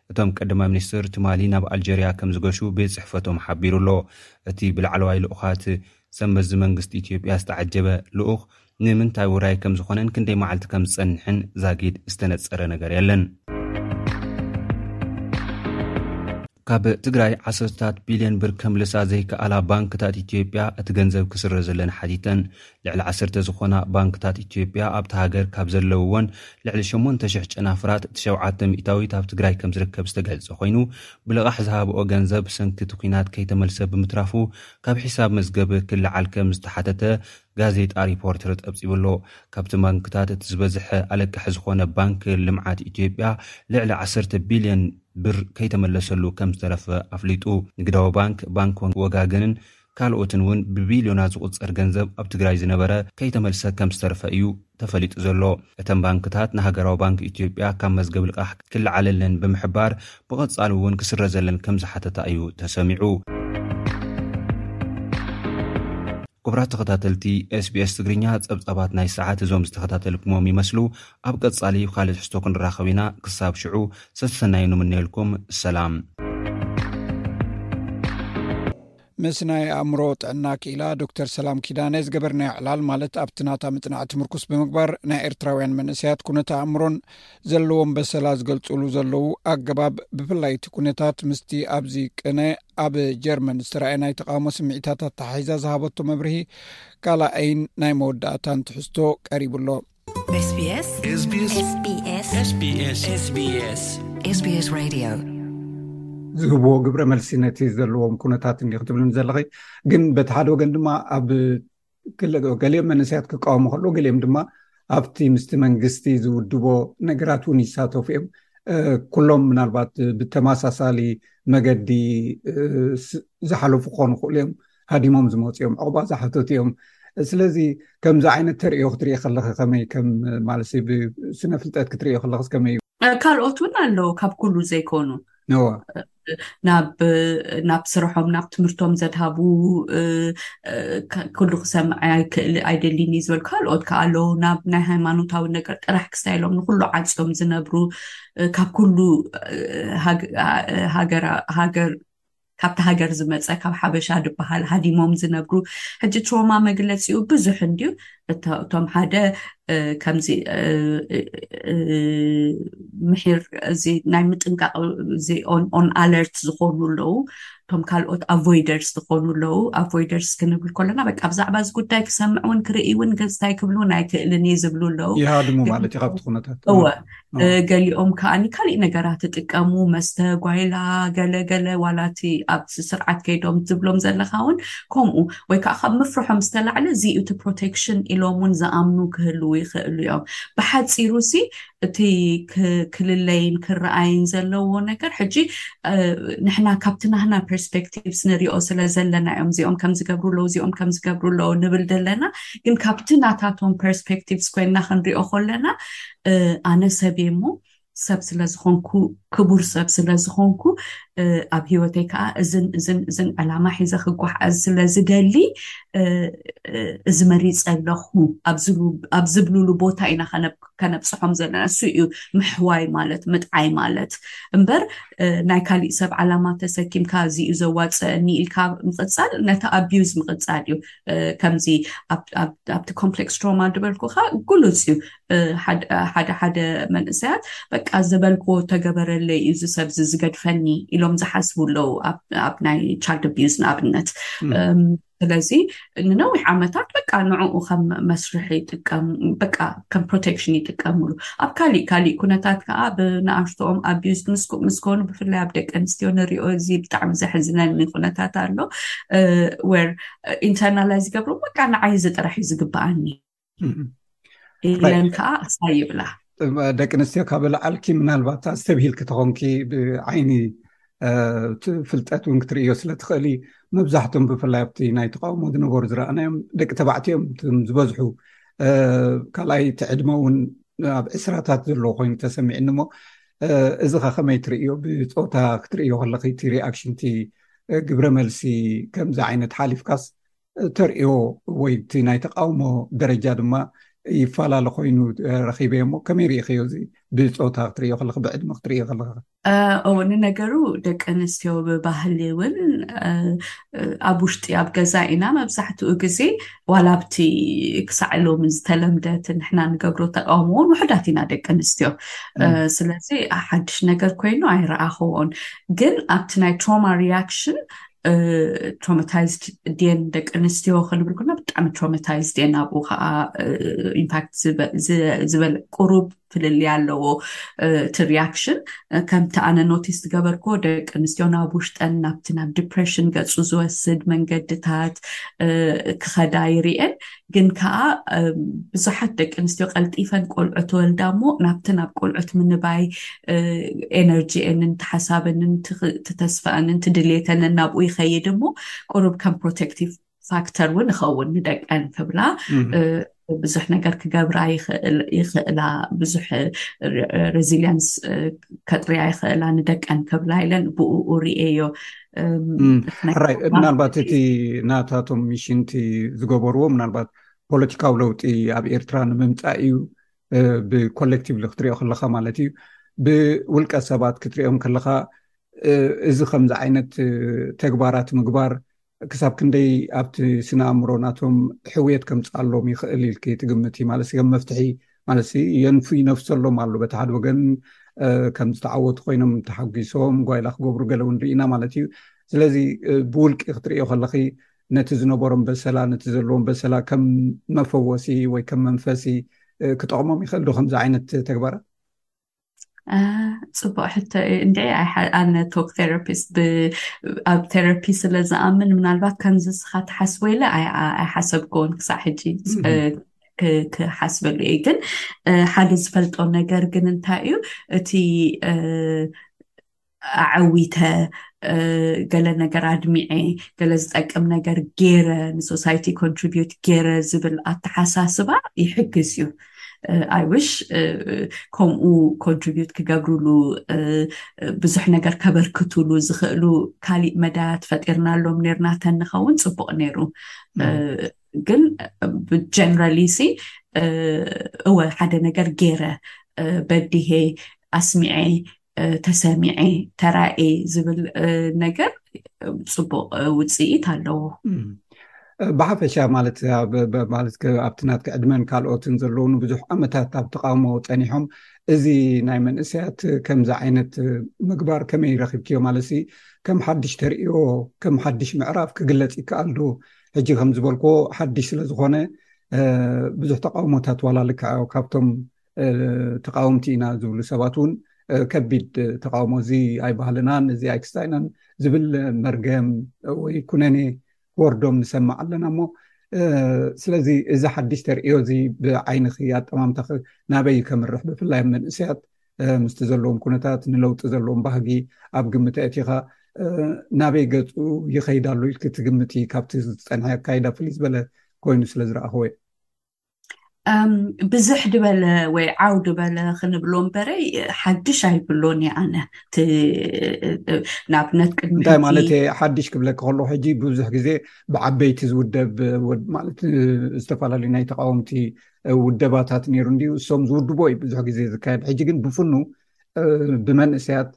እቶም ቀዳማይ ሚኒስትር ትማሊ ናብ ኣልጀርያ ከምዝገሹ ቤት ጽሕፈቶም ሓቢሩ ኣሎ። እቲ ብላዕለዋይ ልኡኻት ሰብ መዚ መንግስቲ ኢትዮጵያ ዝተዓጀበ ልኡኽ ንምንታይ ውራይ ከምዝኾነን ክንደይ መዓልቲ ከምዝጸንሕን ዛጊድ ዝተነጸረ ነገር የለን። ካብ ትግራይ ዓሰርታት ቢልዮን ብር ከምልሳ ዘይከኣላ ባንክታት ኢትዮጵያ እቲ ገንዘብ ክስረዘለን ሓቲተን። ልዕሊ ዓሰርተ ዝኾና ባንክታት ኢትዮጵያ ኣብታ ሃገር ካብ ዘለውወን ልዕሊ ሸሞንተ ሽሕ ጨናፍራት እቲ ሸውዓተ ሚእታዊት ኣብ ትግራይ ከም ዝርከብ ዝተገልጸ ኮይኑ ብልቓሕ ዝሃብኦ ገንዘብ ብሰንኪ እቲ ኲናት ከይተመልሰ ብምትራፉ ካብ ሒሳብ መዝገብ ክለዓል ከም ዝተሓተተ ጋዜጣ ሪፖርተር ጸብጺቡ ኣሎ። ካብቲ ባንክታት እቲ ዝበዝሐ ኣለቃሒ ዝኾነ ባንክ ልምዓት ኢትዮጵያ ልዕሊ ዓሰርተ ቢልዮን ብር ከይተመለሰሉ ከም ዝተረፈ ኣፍሊጡ። ንግዳዊ ባንክ፣ ባንክ ወጋገንን ካልኦትን እውን ብቢልዮናት ዝቑፀር ገንዘብ ኣብ ትግራይ ዝነበረ ከይተመልሰ ከምዝተረፈ እዩ ተፈሊጡ ዘሎ። እተን ባንክታት ንሃገራዊ ባንኪ ኢትዮጵያ ካብ መዝገብ ልቓሕ ክለዓለለን ብምሕባር ብቐፃሊ እውን ክስረዘለን ከምዝሓተታ እዩ ተሰሚዑ። ክቡራት ተኸታተልቲ SBS ትግርኛ ፀብፃባት ናይ ሰዓት እዞም ዝተኸታተልኩሞም ይመስሉ። ኣብ ቀፃሊ ብ ካልእ ትሕዝቶ ክንራኸብ ኢና። ክሳብ ሽዑ ሰሰናዩ ንምነየልኩም። ሰላም። ምስ ናይ ኣእምሮ ጥዕና ክኢላ ዶክተር ሰላም ኪዳነ ዝገበርናዮ ዕላል ማለት ኣብቲ ናታ ምፅናዕ ትምርኩስ ብምግባር ናይ ኤርትራውያን መንእሰያት ኩነተ ኣእምሮን ዘለዎም በሰላ ዝገልፅሉ ዘለዉ ኣገባብ ብፍላይ እቲ ኩነታት ምስቲ ኣብዚ ቅነ ኣብ ጀርመን ዝተረኣየ ናይ ተቃውሞ ስምዒታት ኣተሓሒዛ ዝሃበቶ መብርሂ ካልኣይን ናይ መወዳእታን ትሕዝቶ ቀሪቡ ኣሎ ዝህብዎ ግብረ መልሲ ነቲ ዘለዎም ኩነታት እኒ ክትብልኒ ዘለኸ ግን በቲ ሓደ ወገን ድማ ኣብ ገሊኦም መንእሰያት ክቃወሙ ከሎ ገሊኦም ድማ ኣብቲ ምስቲ መንግስቲ ዝውድቦ ነገራት እውን ይሳተፉ እዮም ኩሎም ምናልባት ብተመሳሳሊ መገዲ ዝሓለፉ ክኮኑ ክእሉ እዮም ሃዲሞም ዝመፁ እዮም ዕቑባ ዝሓተቱ እዮም ስለዚ ከምዚ ዓይነት ተርእዮ ክትርኢ ከለኺ ከመይ ከም ማለት ብስነ ፍልጠት ክትርእዮ ከለኽስ ከመይ እዩ ካልኦት እውን ኣለዉ ካብ ኩሉ ዘይኮኑ ናብ ስርሖም ናብ ትምህርቶም ዘድሃቡ ኩሉ ክሰምዐ ኣይክእል ኣይደሊን እዩ ዝበል ካልኦት ከዓ ኣለዉ ናብ ናይ ሃይማኖታዊ ነገር ጥራሕ ክስታይሎም ንኩሉ ዓፂዮም ዝነብሩ ካብ ኩሉ ሃገር ካብታ ሃገር ዝመጸ ካብ ሓበሻ ድበሃል ሃዲሞም ዝነብሩ ሕጂ ትሮማ መግለጺኡ ብዙሕ እንድዩ እቶም ሓደ ከምዚ ምሒር እዚ ናይ ምጥንቃቕ እዚ ኦን ኣለርት ዝኾኑ ኣለዉ እቶም ካልኦት ኣቮይደርስ ዝኾኑ ኣለዉ ኣቮይደርስ ክንብል ከለና በቃ ብዛዕባ እዚ ጉዳይ ክሰምዕ እውን ክርኢ እውን ገዝታይ ክብሉ ናይ ክእልን እዩ ዝብሉ ኣለዉ ይሃድሙ ማለት እዩ ካብቲ ኩነታት እወ ገሊኦም ከዓኒ ካሊእ ነገራት ትጥቀሙ መስተ ጓይላ ገለገለ ዋላ እቲ ኣብ ስርዓት ከይዶም ትብሎም ዘለካ እውን ከምኡ ወይ ከዓ ካብ ምፍርሖም ዝተላዕለ እዚ እቲ ፕሮቴክሽን ኢሎም እውን ዝኣምኑ ክህልው ይኽእሉ እዮም ብሓፂሩ ሲ እቲ ክልለይን ክረኣይን ዘለዎ ነገር ሕጂ ንሕና ካብቲ ናህና ፐርስፔክቲቭስ ንሪኦ ስለ ዘለና እዮም እዚኦም ከም ዝገብሩ ኣለዉ እዚኦም ከም ዝገብሩ ኣለዉ ንብል ዘለና ግን ካብቲ ናታቶም ፐርስፔክቲቭስ ኮይንና ክንሪኦ ከለና ኣነ ሰብ እየ እሞ ሰብ ስለ ዝኾንኩ ክቡር ሰብ ስለ ዝኾንኩ ኣብ ሂወተይ ከዓ እዝን እዝን እዝን ዕላማ ሒዘ ክጓሓዝ ስለ ዝደሊ እዚ መሪፀ ኣለኹ ኣብ ዝብልሉ ቦታ ኢና ከነብፅሖም ዘለና እሱ እዩ ምሕዋይ ማለት ምጥዓይ ማለት እምበር ናይ ካሊእ ሰብ ዓላማ ተሰኪምካ እዚ እዩ ዘዋፅአኒ ኢልካ ምቕፃል ነቲ ኣቢዩዝ ምቕፃል እዩ ከምዚ ኣብቲ ኮምፕሌክስ ትሮማ ዝበልኩካ ጉሉፅ እዩ ሓደ ሓደ መንእሰያት በቃ ዝበልክዎ ተገበረለይ እዚ ሰብ እዚ ዝገድፈኒ ኢሎም ዝሓስቡ ኣለዉ ኣብ ናይ ቻልድ ኣቢዩዝ ንኣብነት ስለዚ ንነዊሕ ዓመታት በቃ ንዕኡ ከም መስርሒ ይጥቀም በቃ ከም ፕሮቴክሽን ይጥቀምሉ ኣብ ካሊእ ካሊእ ኩነታት ከዓ ብንኣሽትኦም ኣቢዩዝ ምስ ኮኑ ብፍላይ ኣብ ደቂ ኣንስትዮ ንሪኦ እዚ ብጣዕሚ ዘሕዝነኒ ኩነታት ኣሎ ወር ኢንተርናላይ ዝገብሩ በቃ ንዓይ እዚ ጥራሕ እዩ ዝግበኣኒ ኢለን ከዓ ኣሳይ ይብላ ደቂ ኣንስትዮ ካብ ልዓልኪ ምናልባት ኣስተብሂልኪ ተኾንኪ ብዓይኒ ፍልጠት እውን ክትርእዮ ስለትኽእሊ መብዛሕቶም ብፍላይ ኣብቲ ናይ ተቃውሞ ዝነበሩ ዝረኣናዮም ደቂ ተባዕትዮም ዝበዝሑ ካልኣይ እቲ ዕድመ እውን ኣብ ዕስራታት ዘለዎ ኮይኑ ተሰሚዕኒ እሞ እዚ ከ ከመይ ትርእዮ ብፆታ ክትርእዮ ከለኪ እቲ ሪኣክሽን እቲ ግብረ መልሲ ከምዚ ዓይነት ሓሊፍካስ ተርእዮ ወይ እቲ ናይ ተቃውሞ ደረጃ ድማ ይፈላለ ኮይኑ ረኪበዮ እሞ ከመይ ርኢክዮ እዚ ብፆታ ክትርእዮ ከለኪ ብዕድመ ክትርእዮ ከለኪ እዎ ንነገሩ ደቂ ኣንስትዮ ብባህሊ እውን ኣብ ውሽጢ ኣብ ገዛ ኢና መብዛሕትኡ ግዜ ዋላ ኣብቲ ክሳዕ ሎሚ ዝተለምደ እቲ ንሕና ንገብሮ ተቃውሞ እውን ውሕዳት ኢና ደቂ ኣንስትዮ ስለዚ ሓድሽ ነገር ኮይኑ ኣይረኣኽዎን ግን ኣብቲ ናይ ትሮማ ሪያክሽን ትሮማታይዝድ ድን ደቂ ኣንስትዮ ክንብል ኩና ብጣዕሚ ትሮማታይዝድ እየን ኣብኡ ከዓ ኢንፋክት ዝበል ቁሩብ ፍልልይ ኣለዎ እቲ ሪያክሽን ከምቲ ኣነ ኖቲስ ዝገበርክዎ ደቂ ኣንስትዮ ናብ ውሽጠን ናብቲ ናብ ዲፕሬሽን ገፁ ዝወስድ መንገድታት ክኸዳ ይርኤን ግን ከኣ ብዙሓት ደቂ ኣንስትዮ ቀልጢፈን ቆልዑ ትወልዳ እሞ ናብቲ ናብ ቆልዑት ምንባይ ኤነርጂኤንን ተሓሳበንን ትተስፋኣንን ትድልየተንን ናብኡ ይኸይድ እሞ ቁሩብ ከም ፕሮቴክቲቭ ፋክተር እውን ይኸውን ንደቀን ክብላ ብዙሕ ነገር ክገብራ ይኽእላ ብዙሕ ሬዚልያንስ ከጥርያ ይኽእላ ንደቀን ክብላ ኢለን ብኡ ርእየዮ ራይ ምናልባት እቲ ናታቶም ሚሽንቲ ዝገበርዎ ምናልባት ፖለቲካዊ ለውጢ ኣብ ኤርትራ ንምምፃእ እዩ ብኮሌክቲቭ ክትሪኦ ከለካ ማለት እዩ ብውልቀ ሰባት ክትሪኦም ከለካ እዚ ከምዚ ዓይነት ተግባራት ምግባር ክሳብ ክንደይ ኣብቲ ስነ ኣእምሮ ናቶም ሕውየት ከምፃኣሎም ይኽእል ኢልክ ትግምት እዩ ማለት ከም መፍትሒ ማለት የንፉይ ነፍሰሎም ኣሎ በቲ ሓደ ወገን ከም ዝተዓወቱ ኮይኖም ተሓጒሶም ጓይላ ክገብሩ ገለ እውን ርኢና ማለት እዩ ስለዚ ብውልቂ ክትርእዮ ከለኺ ነቲ ዝነበሮም በሰላ ነቲ ዘለዎም በሰላ ከም መፈወሲ ወይ ከም መንፈሲ ክጠቕሞም ይኽእል ዶ ከምዚ ዓይነት ተግባራት ፅቡቅ ሕቶ እዩ እንዴ ኣነ ቶክ ቴራፒስት ኣብ ቴራፒ ስለ ዝኣምን ምናልባት ከምዚ ስኻ ትሓስቦ ኢለ ኣይሓሰብክዎን ክሳዕ ሕጂ ክሓስበሉ እየ ግን ሓደ ዝፈልጦ ነገር ግን እንታይ እዩ እቲ ኣዐዊተ ገለ ነገር ኣድሚዐ ገለ ዝጠቅም ነገር ገይረ ንሶሳይቲ ኮንትሪቢዩት ገይረ ዝብል ኣተሓሳስባ ይሕግዝ እዩ ኣይውሽ ከምኡ ኮንትሪቢዩት ክገብርሉ ብዙሕ ነገር ከበርክትሉ ዝኽእሉ ካሊእ መዳያት ፈጢርናሎም ነርና ተንኸውን ፅቡቅ ነይሩ ግን ብጀነራሊ ሲ እወ ሓደ ነገር ገይረ በዲሄ ኣስሚዐ ተሰሚዐ ተራእየ ዝብል ነገር ፅቡቅ ውፅኢት ኣለዎ ብሓፈሻ ማለት ኣብቲ ናትክ ዕድመን ካልኦትን ዘለዉ ንብዙሕ ዓመታት ኣብ ተቃውሞ ፀኒሖም እዚ ናይ መንእሰያት ከምዚ ዓይነት ምግባር ከመይ ረኪብክዮ ማለት ከም ሓድሽ ተርእዮ ከም ሓድሽ ምዕራፍ ክግለፅ ይከኣልዶ ሕጂ ከምዝበልክዎ ሓድሽ ስለዝኮነ ብዙሕ ተቃውሞታት ዋላ ልክዐ ካብቶም ተቃወምቲ ኢና ዝብሉ ሰባት እውን ከቢድ ተቃውሞ እዚ ኣይባህልናን እዚ ኣይክስታይናን ዝብል መርገም ወይ ኩነኔ ክወርዶም ንሰማዕ ኣለና እሞ ስለዚ እዚ ሓድሽ ተርእዮ እዚ ብዓይንኺ ኣጠማምታ ናበይ ከምርሕ ብፍላይ ኣብ መንእሰያት ምስቲ ዘለዎም ኩነታት ንለውጢ ዘለዎም ባህጊ ኣብ ግምት ኣእቲኻ ናበይ ገፁ ይኸይዳሉ ኢልኪ ትግምቲ ካብቲ ዝፀንሐ ኣካይዳ ፍልይ ዝበለ ኮይኑ ስለዝረኣኽዎ እዩ ብዝሕ ድበለ ወይ ዓው ድበለ ክንብሎ እምበረ ሓድሽ ኣይብሎን እየ ኣነ ንኣብነት ቅድሚእንታይ ማለት ሓድሽ ክብለ ከከሎ ሕጂ ብብዙሕ ግዜ ብዓበይቲ ዝውደብ ማለት ዝተፈላለዩ ናይ ተቃወምቲ ውደባታት ነይሩ እንድዩ እሶም ዝውድቦ እዩ ብዙሕ ግዜ ዝካየድ ሕጂ ግን ብፍኑ ብመንእሰያት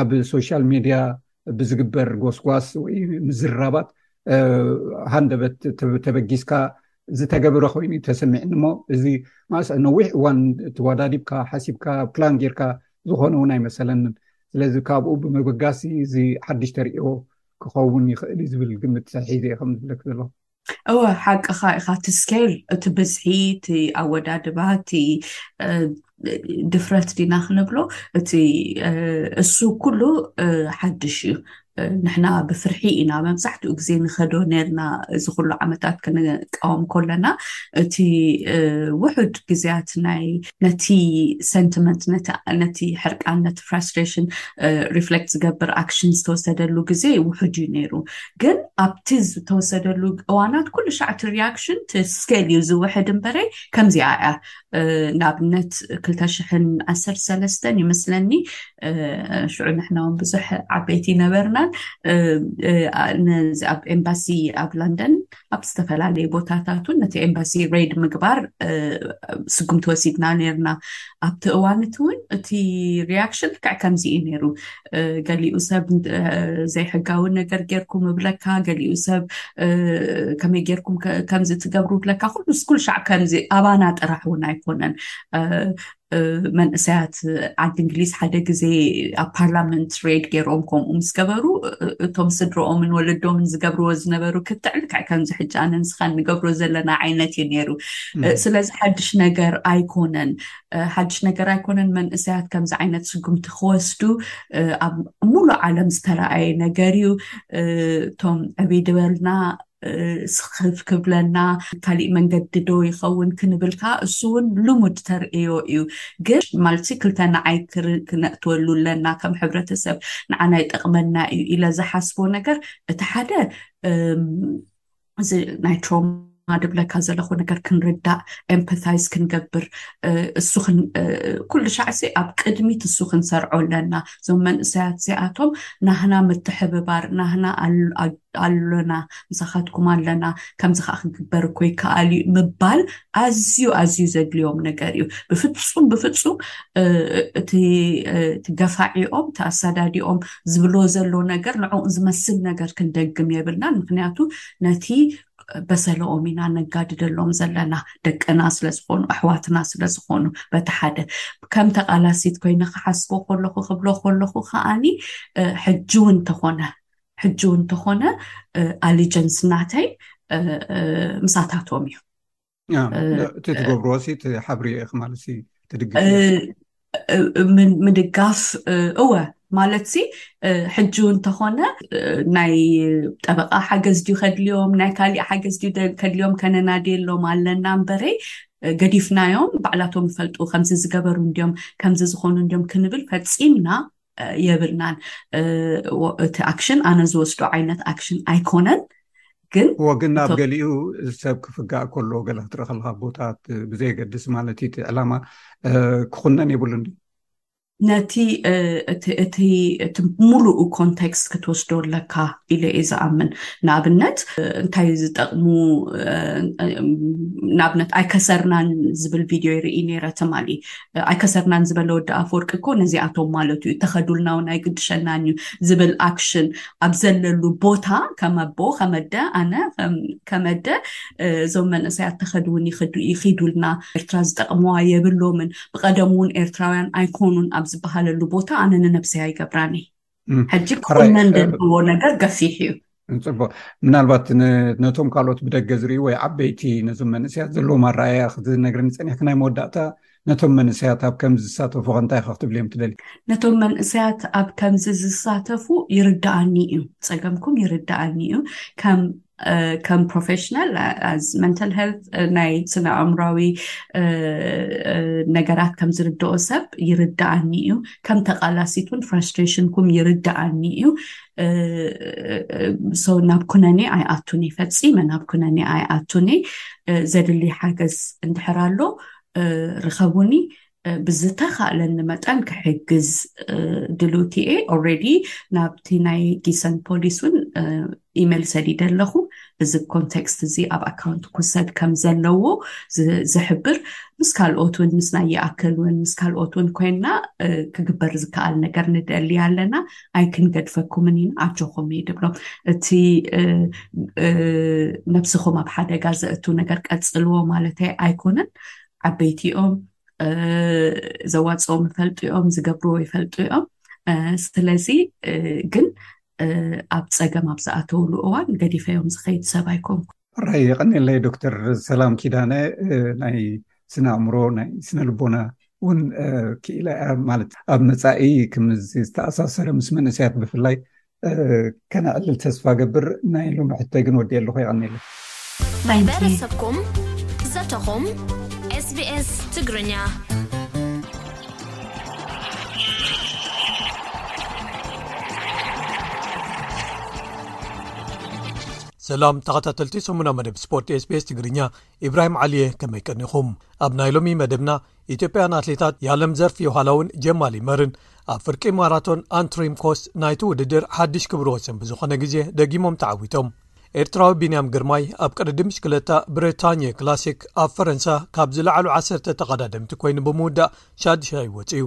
ኣብ ሶሻል ሚድያ ብዝግበር ጎስጓስ ወይ ምዝርራባት ሃንደበት ተበጊስካ ዝተገብረ ኮይኑ ዩ ተሰሚዕኒ እሞ እዚ ማእሰ ነዊሕ እዋን ተዋዳዲብካ ሓሲብካ ፕላን ጌርካ ዝኮነ እውን ኣይመሰለንን ስለዚ ካብኡ ብምብጋሲ እዚ ሓድሽ ተሪእዎ ክኸውን ይኽእል ዩ ዝብል ግምት ሒዘ ዩ ከምዝብለክ ዘለኩ እወ ሓቅኻ ኢኻ እቲ ስኬል እቲ ብዝሒ እቲ ኣወዳድባ እቲ ድፍረት ዲና ክንብሎ እቲ እሱ ኩሉ ሓድሽ እዩ ንሕና ብፍርሒ ኢና መብዛሕትኡ ግዜ ንኸዶ ነርና እዚ ኩሉ ዓመታት ክንቃወም ከለና እቲ ውሑድ ግዜያት ናይ ነቲ ሰንቲመንት ነቲ ሕርቃን ነቲ ፍራስትሬሽን ሪፍሌክት ዝገብር ኣክሽን ዝተወሰደሉ ግዜ ውሑድ እዩ ነይሩ ግን ኣብቲ ዝተወሰደሉ እዋናት ኩሉ ሻዕ እቲ ሪያክሽን እቲ ስኬል እዩ ዝውሕድ እምበረይ ከምዚኣ እያ ንኣብነት 213 ይመስለኒ ሽዑ ንሕና ውን ብዙሕ ዓበይቲ ነበርናን ነዚ ኣብ ኤምባሲ ኣብ ለንደን ኣብ ዝተፈላለዩ ቦታታት እውን ነቲ ኤምባሲ ሬድ ምግባር ስጉምቲ ወሲድና ነርና ኣብቲ እዋን እቲ እውን እቲ ሪያክሽን ልክዕ ከምዚ እዩ ነይሩ ገሊኡ ሰብ ዘይሕጋዊ ነገር ጌርኩም እብለካ ገሊኡ ሰብ ከመይ ጌርኩም ከምዚ ትገብሩ ብለካ ኩሉ ስኩል ሻዕ ከምዚ ኣባና ጥራሕ እውን ኣይኮነን መንእሰያት ዓዲ እንግሊዝ ሓደ ግዜ ኣብ ፓርላመንት ሬድ ገይሮም ከምኡ ምስ ገበሩ እቶም ስድሮኦምን ወለዶምን ዝገብርዎ ዝነበሩ ክትዕ ልክዕ ከምዚ ሕጂ ኣነን ስኻን ንገብሮ ዘለና ዓይነት እዩ ነይሩ ስለዚ ሓድሽ ነገር ኣይኮነን ሓድሽ ነገር ኣይኮነን መንእሰያት ከምዚ ዓይነት ስጉምቲ ክወስዱ ኣብ ሙሉእ ዓለም ዝተረኣየ ነገር እዩ እቶም ዕብይ ድበልና ስክፍ ክብለና ካሊእ መንገዲ ዶ ይኸውን ክንብል ከዓ እሱ እውን ልሙድ ተርእዮ እዩ ግን ማለት ክልተ ንዓይ ክነእትወሉ ኣለና ከም ሕብረተሰብ ንዓና ይጠቅመና እዩ ኢለ ዝሓስቦ ነገር እቲ ሓደ እዚ ናይ ትሮማ ድብለካ ዘለኹ ነገር ክንርዳእ ኤምፓታይዝ ክንገብር እሱ ኩሉ ሻዕሲ ኣብ ቅድሚት እሱ ክንሰርዖ ኣለና እዞም መንእሰያት እዚኣቶም ናህና ምትሕብባር ናህና ኣሎና ምሳኻትኩም ኣለና ከምዚ ከዓ ክንግበር እኮ ይከኣል እዩ ምባል ኣዝዩ ኣዝዩ ዘድልዮም ነገር እዩ ብፍፁም ብፍፁም እቲ ገፋዒኦም እቲ ኣሳዳዲኦም ዝብሎ ዘሎ ነገር ንዕኡ ዝመስል ነገር ክንደግም የብልናን ምክንያቱ ነቲ በሰለኦም ኢና ነጋድደሎም ዘለና ደቅና ስለዝኾኑ ኣሕዋትና ስለዝኾኑ በቲ ሓደ ከም ተቃላሲት ኮይነ ክሓስቦ ከለኹ ክብሎ ከለኹ ከዓኒ ሕጂ እውን ተኾነ ሕጂ እውን ተኾነ ኣሊጀንስ ናተይ ምሳታቶም እዩ እቲ ትገብርዎ ሲ ሓብርዮ ኢክ ማለት ትድግፍ ምድጋፍ እወ ማለት ሲ ሕጂ እውን እንተኾነ ናይ ጠበቃ ሓገዝ ድዩ ከድልዮም ናይ ካሊእ ሓገዝ ድዩ ከድልዮም ከነናድየሎም ኣለና እምበረይ ገዲፍናዮም ባዕላቶም ይፈልጡ ከምዚ ዝገበሩ እንድዮም ከምዚ ዝኾኑ እንድዮም ክንብል ፈፂምና የብልናን እቲ ኣክሽን ኣነ ዝወስዶ ዓይነት ኣክሽን ኣይኮነን ግን ወግን ኣብ ገሊኡ ሰብ ክፍጋእ ከሎ ገለ ክትረክልካ ቦታት ብዘየገድስ ማለት እቲ ዕላማ ክኩነን የብሉን ነቲ እቲ ሙሉእ ኮንቴክስት ክትወስዶ ኣለካ ኢለ እየ ዝኣምን ንኣብነት እንታይ ዝጠቅሙ ንኣብነት ኣይከሰርናን ዝብል ቪድዮ ይርኢ ነይረ ትማሊ ኣይከሰርናን ዝበለ ወዲ ኣፈወርቂ እኮ ነዚኣቶም ማለቱ እዩ ተኸዱልና እውን ኣይግድሸናን እዩ ዝብል ኣክሽን ኣብ ዘለሉ ቦታ ከመቦ ከመደ ኣነ ከመደ እዞም መንእሰያት ተኸዱ እውን ይኽዱይኺዱልና ኤርትራ ዝጠቕምዋ የብሎምን ብቐደም እውን ኤርትራውያን ኣይኮኑን ኣብ ዝበሃለሉ ቦታ ኣነ ንነብሰይ ኣይገብራን እዩ ሕጂ ክቁነን ዘለዎ ነገር ገፊሕ እዩ ፅቡቅ ምናልባት ነቶም ካልኦት ብደገ ዝርዩ ወይ ዓበይቲ ነዞም መንእሰያት ዘለዎም ኣረኣያ ክትነግረኒ ፀኒሕክ ናይ መወዳእታ ነቶም መንእሰያት ኣብ ከምዚ ዝሳተፉ ከንታይ ኢካ ክትብል እዮም ትደሊ ነቶም መንእሰያት ኣብ ከምዚ ዝሳተፉ ይርዳኣኒ እዩ ፀገምኩም ይርዳኣኒ እዩ ከም ከም ፕሮፌሽናል ኣዝ መንታል ሄልት ናይ ስነ ኣእምራዊ ነገራት ከም ዝርድኦ ሰብ ይርዳኣኒ እዩ ከም ተቃላሲት ውን ፍራስትሬሽንኩም ይርዳኣኒ እዩ ሰው ናብ ኩነኔ ኣይኣቱኒ ፈፂመ ናብ ኩነኔ ኣይኣቱኒ ዘድልይ ሓገዝ እንድሕር ኣሎ ርኸቡኒ ብዝተኻእለኒ መጠን ክሕግዝ ድልውቲ እየ ኦልሬዲ ናብቲ ናይ ጊሰን ፖሊስ እውን ኢሜል ሰዲደ ኣለኹ እዚ ኮንቴክስት እዚ ኣብ ኣካውንት ክውሰድ ከም ዘለዎ ዝሕብር ምስ ካልኦት እውን ምስ ናይ ይኣክል እውን ምስ ካልኦት እውን ኮይንና ክግበር ዝከኣል ነገር ንደሊ ኣለና ኣይ ክንገድፈኩምን ኢና ኣጆኹም እዩ ድብሎ እቲ ነብስኹም ኣብ ሓደጋ ዘእቱ ነገር ቀፅልዎ ማለት ኣይኮነን ዓበይቲ ኦም ዘዋፅኦም ይፈልጡ ኦም ዝገብርዎ ይፈልጡ ኦም ስለዚ ግን ኣብ ፀገም ኣብ ዝኣተውሉ እዋን ገዲፈዮም ዝከይድ ሰብ ኣይኮንኩ ራይ የቀኒለይ ዶክተር ሰላም ኪዳነ ናይ ስነ ኣእምሮ ናይ ስነ ልቦና እውን ክኢላ እያ ማለት ኣብ መፃኢ ክምዚ ዝተኣሳሰረ ምስ መንእሰያት ብፍላይ ከነዕልል ተስፋ ገብር ናይ ሎሚ ሕቶይ ግን ወዲእ ኣለኹ የቐኒለ ማሕበረሰብኩም ዘተኹም ኤስቢኤስ ትግርኛ ሰላም ተኸታተልቲ ሰሙና መደብ ስፖርት ስቤስ ትግርኛ ኢብራሂም ዓሊየ ከመይ ቀኒኹም ኣብ ናይ ሎሚ መደብና ኢትዮጵያን ኣትሌታት ያለም ዘርፍ ዮሃላውን ጀማሊ መርን ኣብ ፍርቂ ማራቶን ኣንትሪም ኮስ ናይቲ ውድድር ሓድሽ ክብሪ ወሰን ብዝኾነ ግዜ ደጊሞም ተዓዊቶም ኤርትራዊ ቢንያም ግርማይ ኣብ ቅርዲ ምሽክለታ ብሪታኒ ክላሲክ ኣብ ፈረንሳ ካብ ዝለዓሉ ዓሰርተ ተቐዳደምቲ ኮይኑ ብምውዳእ ሻድሻይ ወፅ እዩ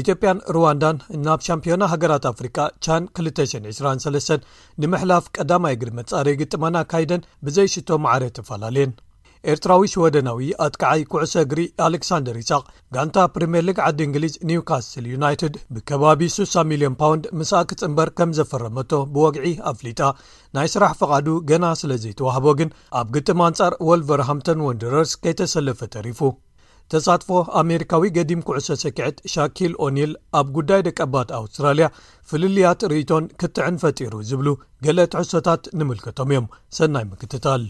ኢትዮጵያን ሩዋንዳን ናብ ሻምፒዮና ሃገራት ኣፍሪቃ ቻን 223 ንምሕላፍ ቀዳማይ እግሪ መፃረይ ግጥመን ኣካይደን ብዘይሽቶ ማዕረ ተፈላለየን ኤርትራዊ ሽወደናዊ ኣጥቃዓይ ኩዕሶ እግሪ ኣሌክሳንደር ይሳቅ ጋንታ ፕሪምየር ሊግ ዓዲ እንግሊዝ ኒውካስል ዩናይትድ ብከባቢ ሱሳ ሚልዮን ፓውንድ ምስኣ ክፅምበር ከም ዘፈረመቶ ብወግዒ ኣፍሊጣ ናይ ስራሕ ፍቓዱ ገና ስለ ዘይተዋህቦ ግን ኣብ ግጥም ኣንጻር ወልቨርሃምቶን ወንድረርስ ከይተሰለፈ ተሪፉ ተሳትፎ ኣሜሪካዊ ገዲም ኩዕሶ ሰኪዐት ሻኪል ኦኒል ኣብ ጉዳይ ደቀባት ኣውስትራልያ ፍልልያት ርእቶን ክትዕን ፈጢሩ ዝብሉ ገለ ትሕሶታት ንምልከቶም እዮም ሰናይ ምክትታል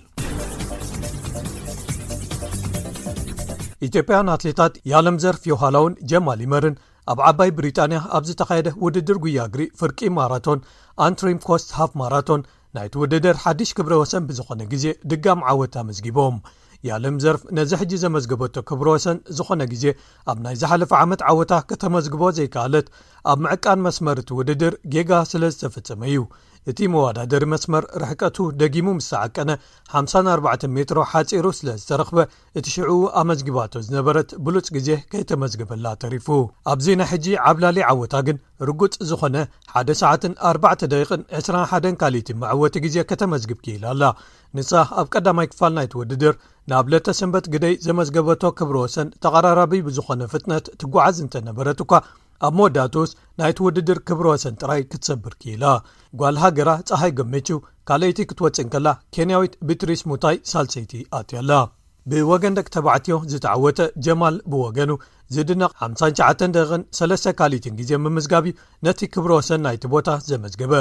ኢትዮጵያን ኣትሌታት ያለም ዘርፍ ዮሃላውን ጀማል ይመርን ኣብ ዓባይ ብሪጣንያ ኣብ ዝተኻየደ ውድድር ጉያግሪ ፍርቂ ማራቶን ኣንትሪም ኮስት ሃፍ ማራቶን ናይቲ ውድድር ሓድሽ ክብረ ወሰን ብዝኾነ ግዜ ድጋም ዓወት ኣመዝጊቦም። ያለም ዘርፍ ነዚ ሕጂ ዘመዝገበቶ ክብረ ወሰን ዝኾነ ግዜ ኣብ ናይ ዝሓለፈ ዓመት ዓወታ ከተመዝግቦ ዘይከኣለት ኣብ ምዕቃን መስመር እቲ ውድድር ጌጋ ስለ ዝተፈጸመ እዩ። እቲ መወዳደሪ መስመር ርሕቀቱ ደጊሙ ምስ ተዓቀነ ሓምሳን ኣርባዕተን ሜትሮ ሓጺሩ ስለ ዝተረኽበ፣ እቲ ሽዑ ኣመዝጊባቶ ዝነበረት ብሉጽ ግዜ ከይተመዝገበላ ተሪፉ። ኣብዚ ናይ ሕጂ ዓብላሊ ዓወታ ግን ርጉጽ ዝኾነ ሓደ ሰዓትን ኣርባዕተ ደቂቕን ዕስራን ሓደን ካልኢቲ መዐወቲ ግዜ ከተመዝግብ ክኢላ ኣላ። ንሳ ኣብ ቀዳማይ ክፋል ናይቲ ውድድር ናብ ለተሰንበት ግደይ ዘመዝገበቶ ክብረወሰን ተቐራራቢ ብዝኾነ ፍጥነት ትጓዓዝ እንተነበረት እኳ፣ ኣብ መወዳእትኡስ ናይቲ ውድድር ክብረ ወሰን ጥራይ ክትሰብር ክኢላ። ጓል ሃገራ ጸሃይ ገመቹ ካልኣይቲ ክትወጽእ እንከላ ኬንያዊት ቢትሪስ ሙታይ ሳልሰይቲ ኣትያ ኣላ። ብወገን ደቂ ተባዕትዮ ዝተዓወተ ጀማል ብወገኑ ዝድነቕ ሓምሳን ሸዓተን ደቂቕን ሰለስተ ካልኢትን ግዜ ምምዝጋብ'ዩ ነቲ ክብረ ወሰን ናይቲ ቦታ ዘመዝገበ።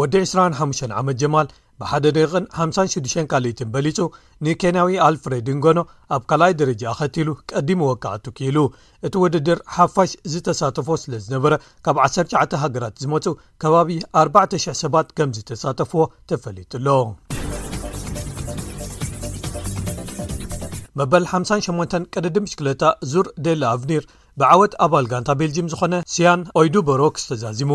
ወዲ ዕስራን ሓሙሽተን ዓመት ጀማል፣ ብሓደ ደቂቕን ሓምሳን ሽዱሽተን ካልኢትን በሊጹ ንኬንያዊ ኣልፍሬድ እንጎኖ ኣብ ካልኣይ ደረጃ ኣኸቲሉ ቀዲሙ ወቃዕቱ ክኢሉ። እቲ ውድድር ሓፋሽ ዝተሳተፎ ስለ ዝነበረ ካብ ዓሰርተ ትሽዓተ ሃገራት ዝመጹ ከባቢ ኣርባዕተ ሽሕ ሰባት ከም ዝተሳተፍዎ ተፈሊጡ'ሎ። መበል ሓምሳን ሸሞንተን ቅድድም ብሽክለታ ዙር ዴላ ኣቭኒር ብዓወት ኣባል ጋንታ ቤልጂም ዝኾነ ስያን ኦይዱበሮክስ ተዛዚሙ።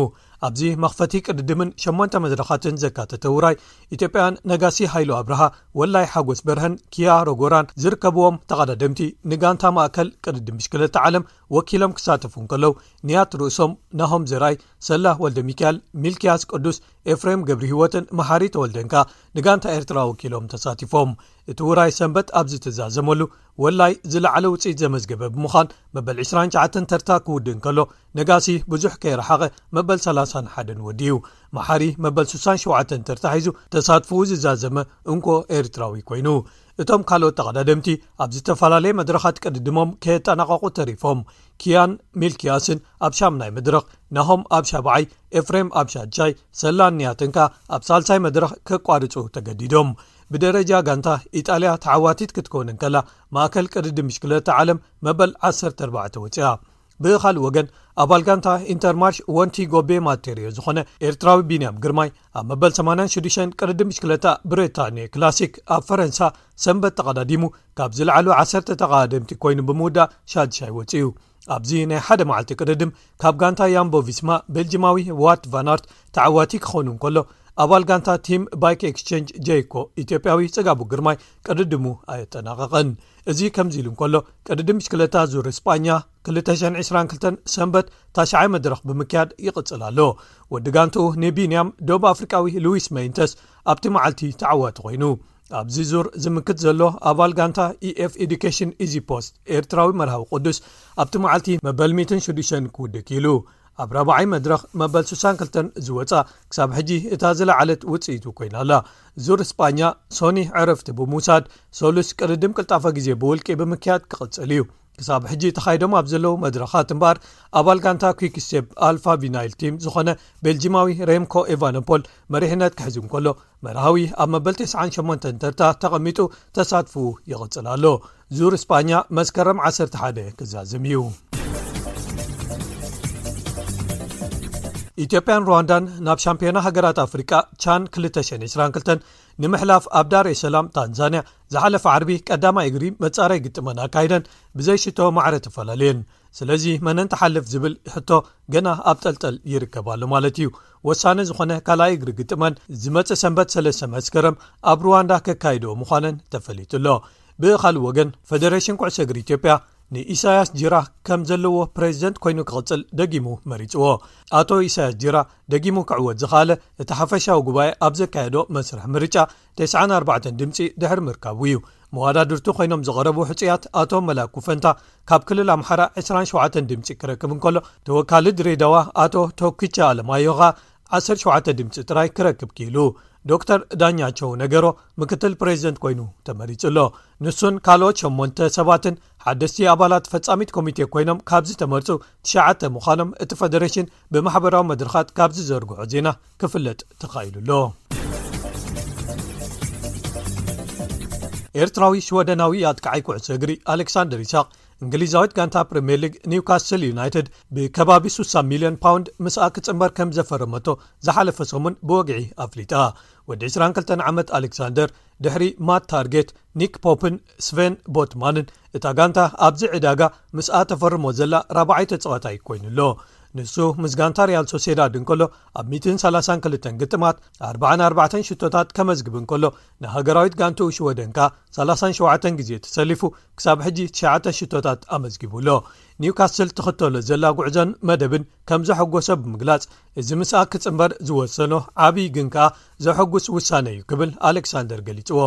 ኣብዚ መኽፈቲ ቅድድምን ሸሞንተ መድረኻትን ዘካተተ ውራይ ኢትዮጵያውያን ነጋሲ ሃይሉ ኣብርሃ፣ ወላይ ሓጎስ በርሀን ኪያ ሮጎራን ዝርከብዎም ተቐዳደምቲ ንጋንታ ማእከል ቅድድም ብሽክለታ ዓለም ወኪሎም ክሳተፉ እንከለው ንያት ርእሶም፣ ናሆም ዘርኣይ፣ ሰላህ ወልደሚካኤል፣ ሚልክያስ ቅዱስ፣ ኤፍሬም ገብሪሂወትን መሓሪ ተወልደን ከኣ ንጋንታ ኤርትራ ወኪሎም ተሳቲፎም። እቲ ውራይ ሰንበት ኣብ ዝተዛዘመሉ ወላይ ዝለዓለ ውጽኢት ዘመዝገበ ብምዃን መበል 29 ተርታ ክውድእ እንከሎ፣ ነጋሲ ብዙሕ ከይረሓቐ መበል ሰላሳን ሓደን ወዲኡ መሓሪ መበል ስሳን ሸውዓተን ተርታሒዙ ተሳትፍኡ ዝዛዘመ እንኮ ኤርትራዊ ኮይኑ እቶም ካልኦት ተቐዳደምቲ ኣብ ዝተፈላለየ መድረኻት ቅድድሞም ከየጠናቐቑ ተሪፎም ኪያን ሚልክያስን ኣብ ሻምናይ መድረኽ ናሆም ኣብ ሻባዓይ ኤፍሬም ኣብ ሻድሻይ ሰላን ንያትን ከኣ ኣብ ሳልሳይ መድረኽ ከቋርፁ ተገዲዶም ብደረጃ ጋንታ ኢጣልያ ተዓዋቲት ክትከውንን ከላ ማእከል ቅድዲ ምሽክለቲ ዓለም መበል 14 ወፅያ ብኻልእ ወገን ኣባል ጋንታ ኢንተርማርሽ ወንቲ ጎቤ ማቴርዮ ዝኾነ ኤርትራዊ ቢንያም ግርማይ ኣብ መበል 86 ቅርድም ብሽክለታ ብሪታንየ ክላሲክ ኣብ ፈረንሳ ሰንበት ተቐዳዲሙ ካብ ዝለዓሉ ዓሰርተ ተቓደምቲ ኮይኑ ብምውዳእ ሻድሻይ ወፅ ዩ ኣብዚ ናይ ሓደ መዓልቲ ቅርድም ካብ ጋንታ ያምቦቪስማ ቤልጂማዊ ዋርት ቫናርት ተዓዋቲ ክኾኑ እንከሎ ኣባል ጋንታ ቲም ባይክ ኤክስቸንጅ ጀይኮ ኢትዮጵያዊ ፅጋቡ ግርማይ ቅርድሙ ኣየጠናቐቐን እዚ ከምዚ ኢሉ እንከሎ ቅድድም ብሽክለታ ዙር ስጳኛ 222 ሰንበት ታሽዓይ መድረኽ ብምክያድ ይቕፅል ኣሎ ወዲ ጋንትኡ ንቢንያም ዶብ ኣፍሪቃዊ ሉዊስ መይንተስ ኣብቲ መዓልቲ ተዓዋቲ ኮይኑ ኣብዚ ዙር ዝምክት ዘሎ ኣባል ጋንታ eኤf ኤዱኬሽን ኢዚ ፖስት ኤርትራዊ መርሃዊ ቅዱስ ኣብቲ መዓልቲ መበል 16 ክውድእ ክኢሉ ኣብ ራብዓይ መድረኽ መበል ስሳን ክልተን ዝወጽኣ ክሳብ ሕጂ እታ ዝለዓለት ውጽኢቱ ኮይና ኣላ። ዙር ስጳኛ ሶኒ ዕረፍቲ ብምውሳድ ሰሉስ ቅድድም ቅልጣፈ ግዜ ብውልቂ ብምክያድ ክቕጽል እዩ። ክሳብ ሕጂ ተኻይዶም ኣብ ዘለዉ መድረኻት እምበኣር ኣባል ጋንታ ኲክ ስቴፕ ኣልፋ ቪናይል ቲም ዝኾነ ቤልጂማዊ ሬምኮ ኤቫነፖል መሪሕነት ክሕዝ እንከሎ፣ መርሃዊ ኣብ መበል ቴስዓን ሸሞንተን ተርታ ተቐሚጡ ተሳትፍኡ ይቕጽል ኣሎ ዙር እስጳኛ መስከረም 11 ክዛዝም እዩ ኢትዮጵያን ሩዋንዳን ናብ ሻምፒዮና ሃገራት ኣፍሪቃ ቻን 222 ንምሕላፍ ኣብ ዳርኤ ሰላም ታንዛንያ ዝሓለፈ ዓርቢ ቀዳማይ እግሪ መጻረይ ግጥመን ኣካይደን ብዘይሽቶ ማዕረ ተፈላለየን ስለዚ መነንተሓልፍ ዝብል ሕቶ ገና ኣብ ጠልጠል ይርከባሉ ማለት እዩ ወሳኒ ዝኾነ ካልኣይ እግሪ ግጥመን ዝመጽእ ሰንበት ሰለስተ መስከረም ኣብ ሩዋንዳ ከካይድኦ ምዃነን ተፈሊጡ ኣሎ ብኻልእ ወገን ፈደሬሽን ኩዕሶ እግሪ ኢትዮጵያ ንኢሳያስ ጅራ ከም ዘለዎ ፕሬዚደንት ኮይኑ ክቕፅል ደጊሙ መሪፅዎ ኣቶ ኢሳያስ ጅራ ደጊሙ ክዕወት ዝኸኣለ እቲ ሓፈሻዊ ጉባኤ ኣብ ዘካየዶ መስርሒ ምርጫ ተስዓን ኣርባዕተን ድምፂ ድሕሪ ምርካቡ እዩ። መዋዳድርቲ ኮይኖም ዝቐረቡ ሕፁያት ኣቶ መላኩ ፈንታ ካብ ክልል ኣምሓራ ዕስራን ሸውዓተን ድምፂ ክረክብ እንከሎ ተወካሊ ድሬዳዋ ኣቶ ቶኪቻ ኣለማዮ ከኣ ዓሰርተ ሸውዓተ ድምፂ ጥራይ ክረክብ ክኢሉ። ዶክተር ዳኛቸው ነገሮ ምክትል ፕሬዚደንት ኮይኑ ተመሪጹ ኣሎ። ንሱን ካልኦት ሸሞንተ ሰባትን ሓደስቲ ኣባላት ፈጻሚት ኮሚቴ ኮይኖም ካብ ዝተመርፁ ትሽዓተ ምዃኖም እቲ ፈደሬሽን ብማሕበራዊ መድረኻት ካብ ዝዘርግሖ ዜና ክፍለጥ ተኻኢሉ ኣሎ ኤርትራዊ ሽወደናዊ ኣጥቃዓይ ኩዕሶ እግሪ ኣሌክሳንደር ይሳቅ እንግሊዛዊት ጋንታ ፕሪምየር ሊግ ኒውካስትል ዩናይትድ ብከባቢ 60 ሚልዮን ፓውንድ ምስኣ ክጽምበር ከም ዘፈረመቶ ዝሓለፈ ሰሙን ብወግዒ ኣፍሊጣ ወዲ 22 ዓመት ኣሌክሳንደር ድሕሪ ማት ታርጌት ኒክ ፖፕን ስቨን ቦትማንን እታ ጋንታ ኣብዚ ዕዳጋ ምስኣ ተፈርሞ ዘላ ራብዓይ ተጻዋታይ ኮይኑ ኣሎ ንሱ ምስ ጋንታ ርያል ሶሴዳድ እንከሎ ኣብ 132 ግጥማት 44 ሽቶታት ከመዝግብ እንከሎ ንሃገራዊት ጋንትኡ ሽወደንካ 37 ግዜ ተሰሊፉ ክሳብ ሕጂ 9ሸ ሽቶታት ኣመዝጊቡ ኣሎ ኒውካስል ትኽተሎ ዘላ ጉዕዞን መደብን ከም ዘሐጎሶ ብምግላጽ እዚ ምስኣ ክጽንበር ዝወሰኖ ዓብዪ ግን ከኣ ዘሐጕስ ውሳነ እዩ ክብል ኣሌክሳንደር ገሊጽዎ።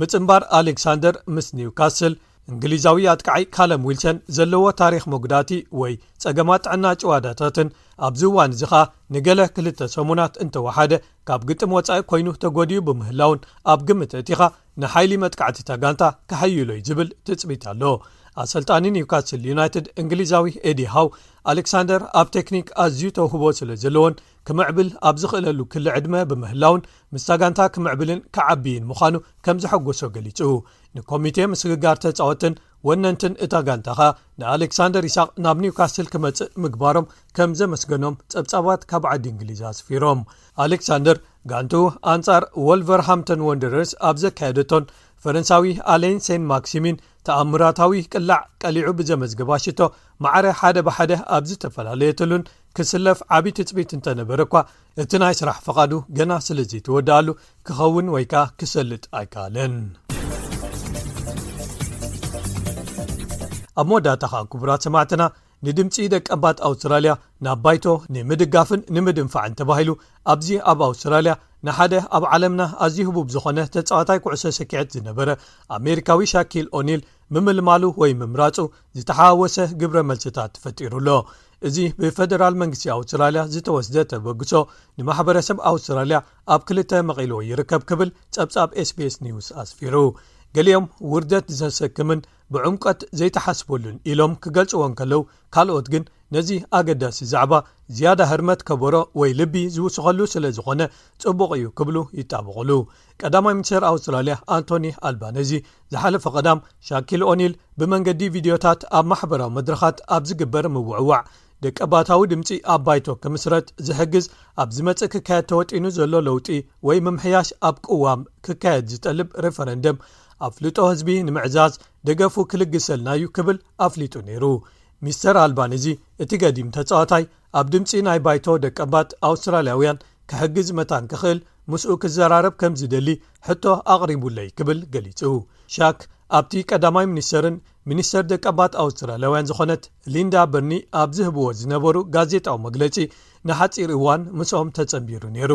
ምጽንባር ኣሌክሳንደር ምስ ኒውካስል እንግሊዛዊ ኣጥቃዓይ ካለም ዊልሰን ዘለዎ ታሪኽ መጕዳእቲ ወይ ጸገማት ጥዕና ጭዋዳታትን ኣብዚ እዋን እዚ ኸኣ ንገለ ክልተ ሰሙናት እንተወሓደ ካብ ግጥም ወጻኢ ኰይኑ ተጐዲኡ ብምህላዉን ኣብ ግምት እእቲኻ ንሓይሊ መጥቃዕቲ እታ ጋንታ ከሐይሎ'ዩ ዝብል ትጽቢት ኣሎ። ኣሰልጣኒ ኒውካስል ዩናይትድ እንግሊዛዊ ኤዲ ሃው፣ ኣሌክሳንደር ኣብ ቴክኒክ ኣዝዩ ተውህቦ ስለ ዘለዎን ክምዕብል ኣብ ዝኽእለሉ ክሊ ዕድመ ብምህላዉን ምስታ ጋንታ ክምዕብልን ክዓብይን ምዃኑ ከም ዘሐጎሶ ገሊጹ። ንኮሚቴ ምስግጋር ተጻወትን ወነንትን እታ ጋንታ ከኣ ንኣሌክሳንደር ኢሳቕ ናብ ኒውካስል ክመጽእ ምግባሮም ከም ዘመስገኖም ጸብጻባት ካብ ዓዲ እንግሊዝ ኣስፊሮም። ኣሌክሳንደር ጋንትኡ ኣንጻር ወልቨርሃምተን ወንደረርስ ኣብ ዘካየደቶን ፈረንሳዊ ኣሌን ሴን ማክሲሚን ተኣምራታዊ ቅላዕ ቀሊዑ ብዘመዝገባ ሽቶ ማዕረ ሓደ ብሓደ ኣብ ዝተፈላለየትሉን ክስለፍ ዓብዪ ትፅቢት እንተነበረ እኳ እቲ ናይ ስራሕ ፍቓዱ ገና ስለ ዘይተወድኣሉ ክኸውን ወይ ከኣ ክሰልጥ ኣይከኣለን ኣብ መወዳእታ ከኣ ክቡራት ሰማዕትና ንድምጺ ደቀባት ኣውስትራልያ ናብ ባይቶ ንምድጋፍን ንምድንፋዕን ተባሂሉ ኣብዚ ኣብ ኣውስትራልያ ንሓደ ኣብ ዓለምና ኣዝዩ ህቡብ ዝኾነ ተጻዋታይ ኩዕሶ ስኪዐት ዝነበረ ኣሜሪካዊ ሻኪል ኦኒል ምምልማሉ ወይ ምምራጹ ዝተሓዋወሰ ግብረ መልስታት ተፈጢሩ ኣሎ እዚ ብፈደራል መንግስቲ ኣውስትራልያ ዝተወስደ ተበግሶ ንማሕበረሰብ ኣውስትራልያ ኣብ ክልተ መቒልዎ ይርከብ ክብል ጸብጻብ ስbs ኒውስ ኣስፊሩ ገሊኦም ውርደት ዘሰክምን ብዕምቆት ዘይተሓስበሉን ኢሎም ክገልጽዎ እንከለው፣ ካልኦት ግን ነዚ ኣገዳሲ ዛዕባ ዝያዳ ህርመት ከበሮ ወይ ልቢ ዝውስኸሉ ስለ ዝኾነ ጽቡቕ እዩ ክብሉ ይጣበቑሉ። ቀዳማይ ሚኒስተር ኣውስትራልያ ኣንቶኒ ኣልባነዚ ዝሓለፈ ቀዳም ሻኪል ኦኒል ብመንገዲ ቪድዮታት ኣብ ማሕበራዊ መድረኻት ኣብ ዝግበር ምውዕዋዕ ደቀባታዊ ድምጺ ኣብ ባይቶ ክምስረት ዝሕግዝ ኣብ ዝመጽእ ክካየድ ተወጢኑ ዘሎ ለውጢ ወይ ምምሕያሽ ኣብ ቅዋም ክካየድ ዝጠልብ ሬፈረንደም ኣፍልጦ ህዝቢ ንምዕዛዝ ደገፉ ክልግሰልና'ዩ ክብል ኣፍሊጡ ነይሩ። ሚስተር ኣልባኒዚ እቲ ገዲም ተጻዋታይ ኣብ ድምጺ ናይ ባይቶ ደቀባት ኣውስትራልያውያን ክሕግዝ መታን ክኽእል ምስኡ ክዘራረብ ከም ዝደሊ ሕቶ ኣቕሪቡለይ ክብል ገሊጹ። ሻክ ኣብቲ ቀዳማይ ሚኒስተርን ሚኒስተር ደቀባት ኣውስትራልያውያን ዝኾነት ሊንዳ በርኒ ኣብ ዝህብዎ ዝነበሩ ጋዜጣዊ መግለጺ ንሓጺር እዋን ምስኦም ተጸንቢሩ ነይሩ።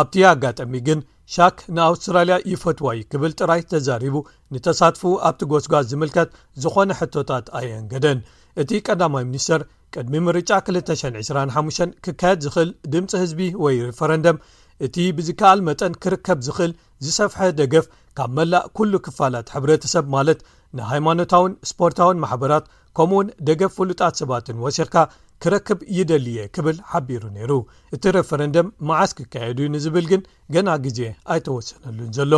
ኣብቲ ኣጋጠሚ ግን ሻክ ንኣውስትራልያ ይፈትዋ'ዩ ክብል ጥራይ ተዛሪቡ፣ ንተሳትፎኡ ኣብቲ ጎስጓስ ዝምልከት ዝኾነ ሕቶታት ኣየኣንገደን። እቲ ቀዳማይ ሚኒስተር፣ ቅድሚ ምርጫ ክልተ ሽሕን ዕስራን ሓሙሽተን ክካየድ ዝኽእል ድምጺ ህዝቢ ወይ ሪፈረንደም፣ እቲ ብዝከኣል መጠን ክርከብ ዝኽእል ዝሰፍሐ ደገፍ ካብ መላእ ኩሉ ክፋላት ሕብረተሰብ ማለት ንሃይማኖታውን ስፖርታውን ማሕበራት፣ ከምኡ'ውን ደገፍ ፍሉጣት ሰባትን ወሲኽካ ክረክብ ይደሊ'የ ክብል ሓቢሩ ነይሩ። እቲ ረፈረንደም መዓስ ክካየድ'ዩ ንዝብል ግን ገና ግዜ ኣይተወሰነሉን ዘሎ።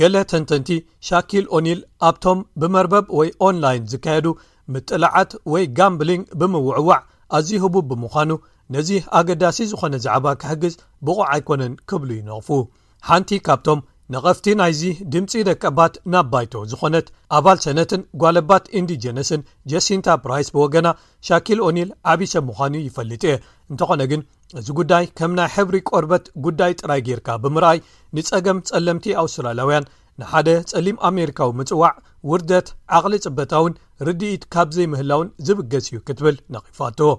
ገለ ተንተንቲ ሻኪል ኦኒል ኣብቶም ብመርበብ ወይ ኦንላይን ዝካየዱ ምጥላዓት ወይ ጋምብሊንግ ብምውዕዋዕ ኣዝዩ ህቡብ ብምዃኑ ነዚ ኣገዳሲ ዝኾነ ዛዕባ ክሕግዝ ብቑዕ ኣይኮነን ክብሉ ይነቕፉ። ሓንቲ ካብቶም ነቐፍቲ ናይዚ ድምጺ ደቀባት ናብ ባይቶ ዝኾነት ኣባል ሰነትን ጓለባት ኢንዲጀነስን ጀሲንታ ፕራይስ ብወገና ሻኪል ኦኒል ዓብይ ሰብ ምዃኑ ይፈልጥ እየ እንተኾነ ግን እዚ ጉዳይ ከም ናይ ሕብሪ ቆርበት ጉዳይ ጥራይ ጌርካ ብምርኣይ ንጸገም ጸለምቲ ኣውስትራልያውያን ንሓደ ጸሊም ኣሜሪካዊ ምጽዋዕ ውርደት ዓቕሊ ጽበታውን ርድኢት ካብ ዘይምህላውን ዝብገስ እዩ ክትብል ነቒፋቶ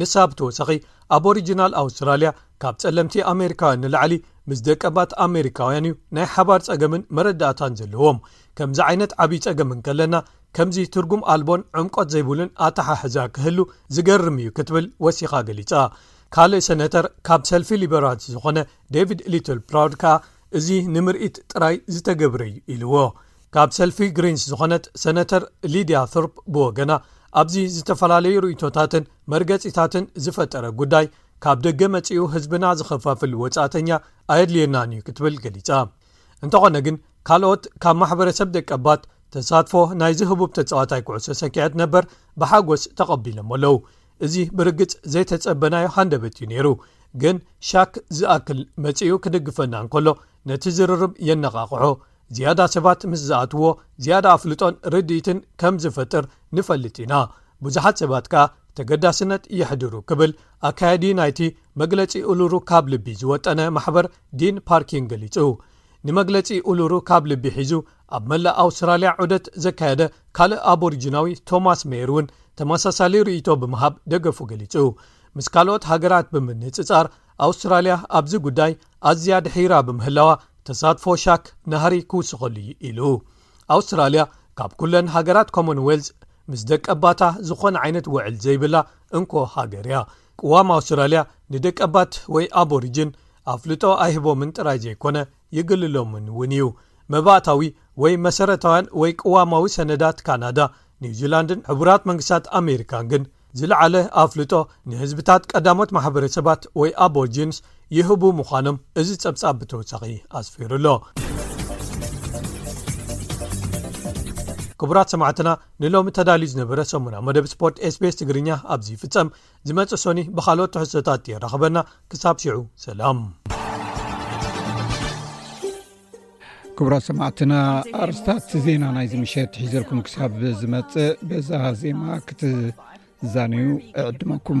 ንሳ ብተወሳኺ ኣብ ኦሪጅናል ኣውስትራልያ ካብ ጸለምቲ ኣሜሪካውያን ንላዕሊ ምስ ደቀባት ኣሜሪካውያን እዩ ናይ ሓባር ጸገምን መረዳእታን ዘለዎም። ከምዚ ዓይነት ዓብይ ጸገም እንከለና ከምዚ ትርጉም ኣልቦን ዕምቆት ዘይብሉን ኣተሓሕዛ ክህሉ ዝገርም እዩ ክትብል ወሲኻ ገሊጻ። ካልእ ሰነተር ካብ ሰልፊ ሊበራልስ ዝኾነ ዴቪድ ሊትል ፕራውድ ከኣ እዚ ንምርኢት ጥራይ ዝተገብረ እዩ ኢልዎ። ካብ ሰልፊ ግሪንስ ዝኾነት ሰነተር ሊድያ ቶርፕ ብወገና ኣብዚ ዝተፈላለዩ ርእይቶታትን መርገጺታትን ዝፈጠረ ጉዳይ ካብ ደገ መጺኡ ህዝብና ዝኸፋፍል ወጻእተኛ ኣየድልየናን እዩ ክትብል ገሊጻ። እንተኾነ ግን ካልኦት ካብ ማሕበረሰብ ደቀባት ተሳትፎ ናይዚ ህቡብ ተጻዋታይ ኩዕሶ ሰኪዐት ነበር ብሓጎስ ተቐቢሎሞ ኣለው። እዚ ብርግጽ ዘይተጸበናዮ ሃንደበት እዩ ነይሩ፣ ግን ሻክ ዝኣክል መጺኡ ክድግፈና እንከሎ ነቲ ዝርርብ የነቓቕሖ፣ ዝያዳ ሰባት ምስ ዝኣትዎ ዝያዳ ኣፍልጦን ርድኢትን ከም ዝፈጥር ንፈልጥ ኢና፣ ብዙሓት ሰባት ከኣ ተገዳስነት የሕድሩ ክብል ኣካያዲ ናይቲ መግለጺ ኡሉሩ ካብ ልቢ ዝወጠነ ማሕበር ዲን ፓርኪን ገሊጹ። ንመግለጺ ኡሉሩ ካብ ልቢ ሒዙ ኣብ መላእ ኣውስትራልያ ዑደት ዘካየደ ካልእ ኣቦሪጂናዊ ቶማስ ሜየር እውን ተመሳሳሊ ርእይቶ ብምሃብ ደገፉ ገሊጹ፣ ምስ ካልኦት ሃገራት ብምንጽጻር ኣውስትራልያ ኣብዚ ጉዳይ ኣዝያ ድሒራ ብምህላዋ ተሳትፎ ሻክ ናህሪ ክውስኸሉ እዩ ኢሉ። ኣውስትራልያ ካብ ኩለን ሃገራት ኮሞንዌልዝ ምስ ደቀባታ ዝኾነ ዓይነት ውዕል ዘይብላ እንኮ ሃገር እያ። ቅዋም ኣውስትራልያ ንደቀባት ወይ ኣቦሪጅን ኣፍልጦ ኣይህቦምን ጥራይ ዘይኮነ፣ የገልሎምን እውን እዩ። መባእታዊ ወይ መሰረታውያን ወይ ቅዋማዊ ሰነዳት ካናዳ፣ ኒውዚላንድን ሕቡራት መንግስታት ኣሜሪካን ግን ዝለዓለ ኣፍልጦ ንህዝብታት ቀዳሞት ማሕበረሰባት ወይ ኣቦርጂንስ ይህቡ ምዃኖም እዚ ጸብጻብ ብተወሳኺ ኣስፊሩ ኣሎ። ክቡራት ሰማዕትና ንሎሚ ተዳልዩ ዝነበረ ሰሙናዊ መደብ ስፖርት sbs ትግርኛ ኣብዚ ይፍጸም። ዝመጽእ ሶኒ ብኻልኦት ትሕዝቶታት የራኽበና ክሳብ ሽዑ ሰላም። ክቡራት ሰማዕትና ኣርስታት ዜና ናይ ዝምሸት ሒዘልኩም ክሳብ ዝመፅእ በዛ ዜማ ክትዛንዩ ዕድመኩም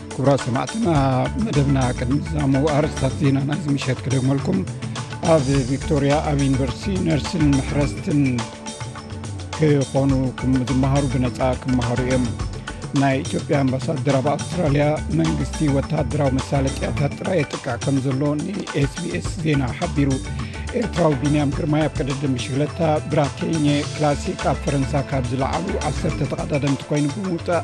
ክብራት ሰማዕትና መደብና ቅድሚ ዛሙ ኣርስታት ዜና ናይዚ ምሸት ክደግመልኩም ኣብ ቪክቶርያ ኣብ ዩኒቨርሲቲ ነርስን ምሕረስትን ክኾኑ ዝመሃሩ ብነፃ ክመሃሩ እዮም ናይ ኢትዮጵያ ኣምባሳደር ኣብ ኣውስትራልያ መንግስቲ ወተሃደራዊ መሳለጥያታት ጥራይ የጥቃዕ ከም ዘሎ ንኤስቢስ ዜና ሓቢሩ ኤርትራዊ ቢንያም ግርማይ ኣብ ቅድዲ ምሽግለታ ብራቴኘ ክላሲክ ኣብ ፈረንሳ ካብ ዝለዓሉ ዓሰርተ ተቐዳደምቲ ኮይኑ ብምውፃእ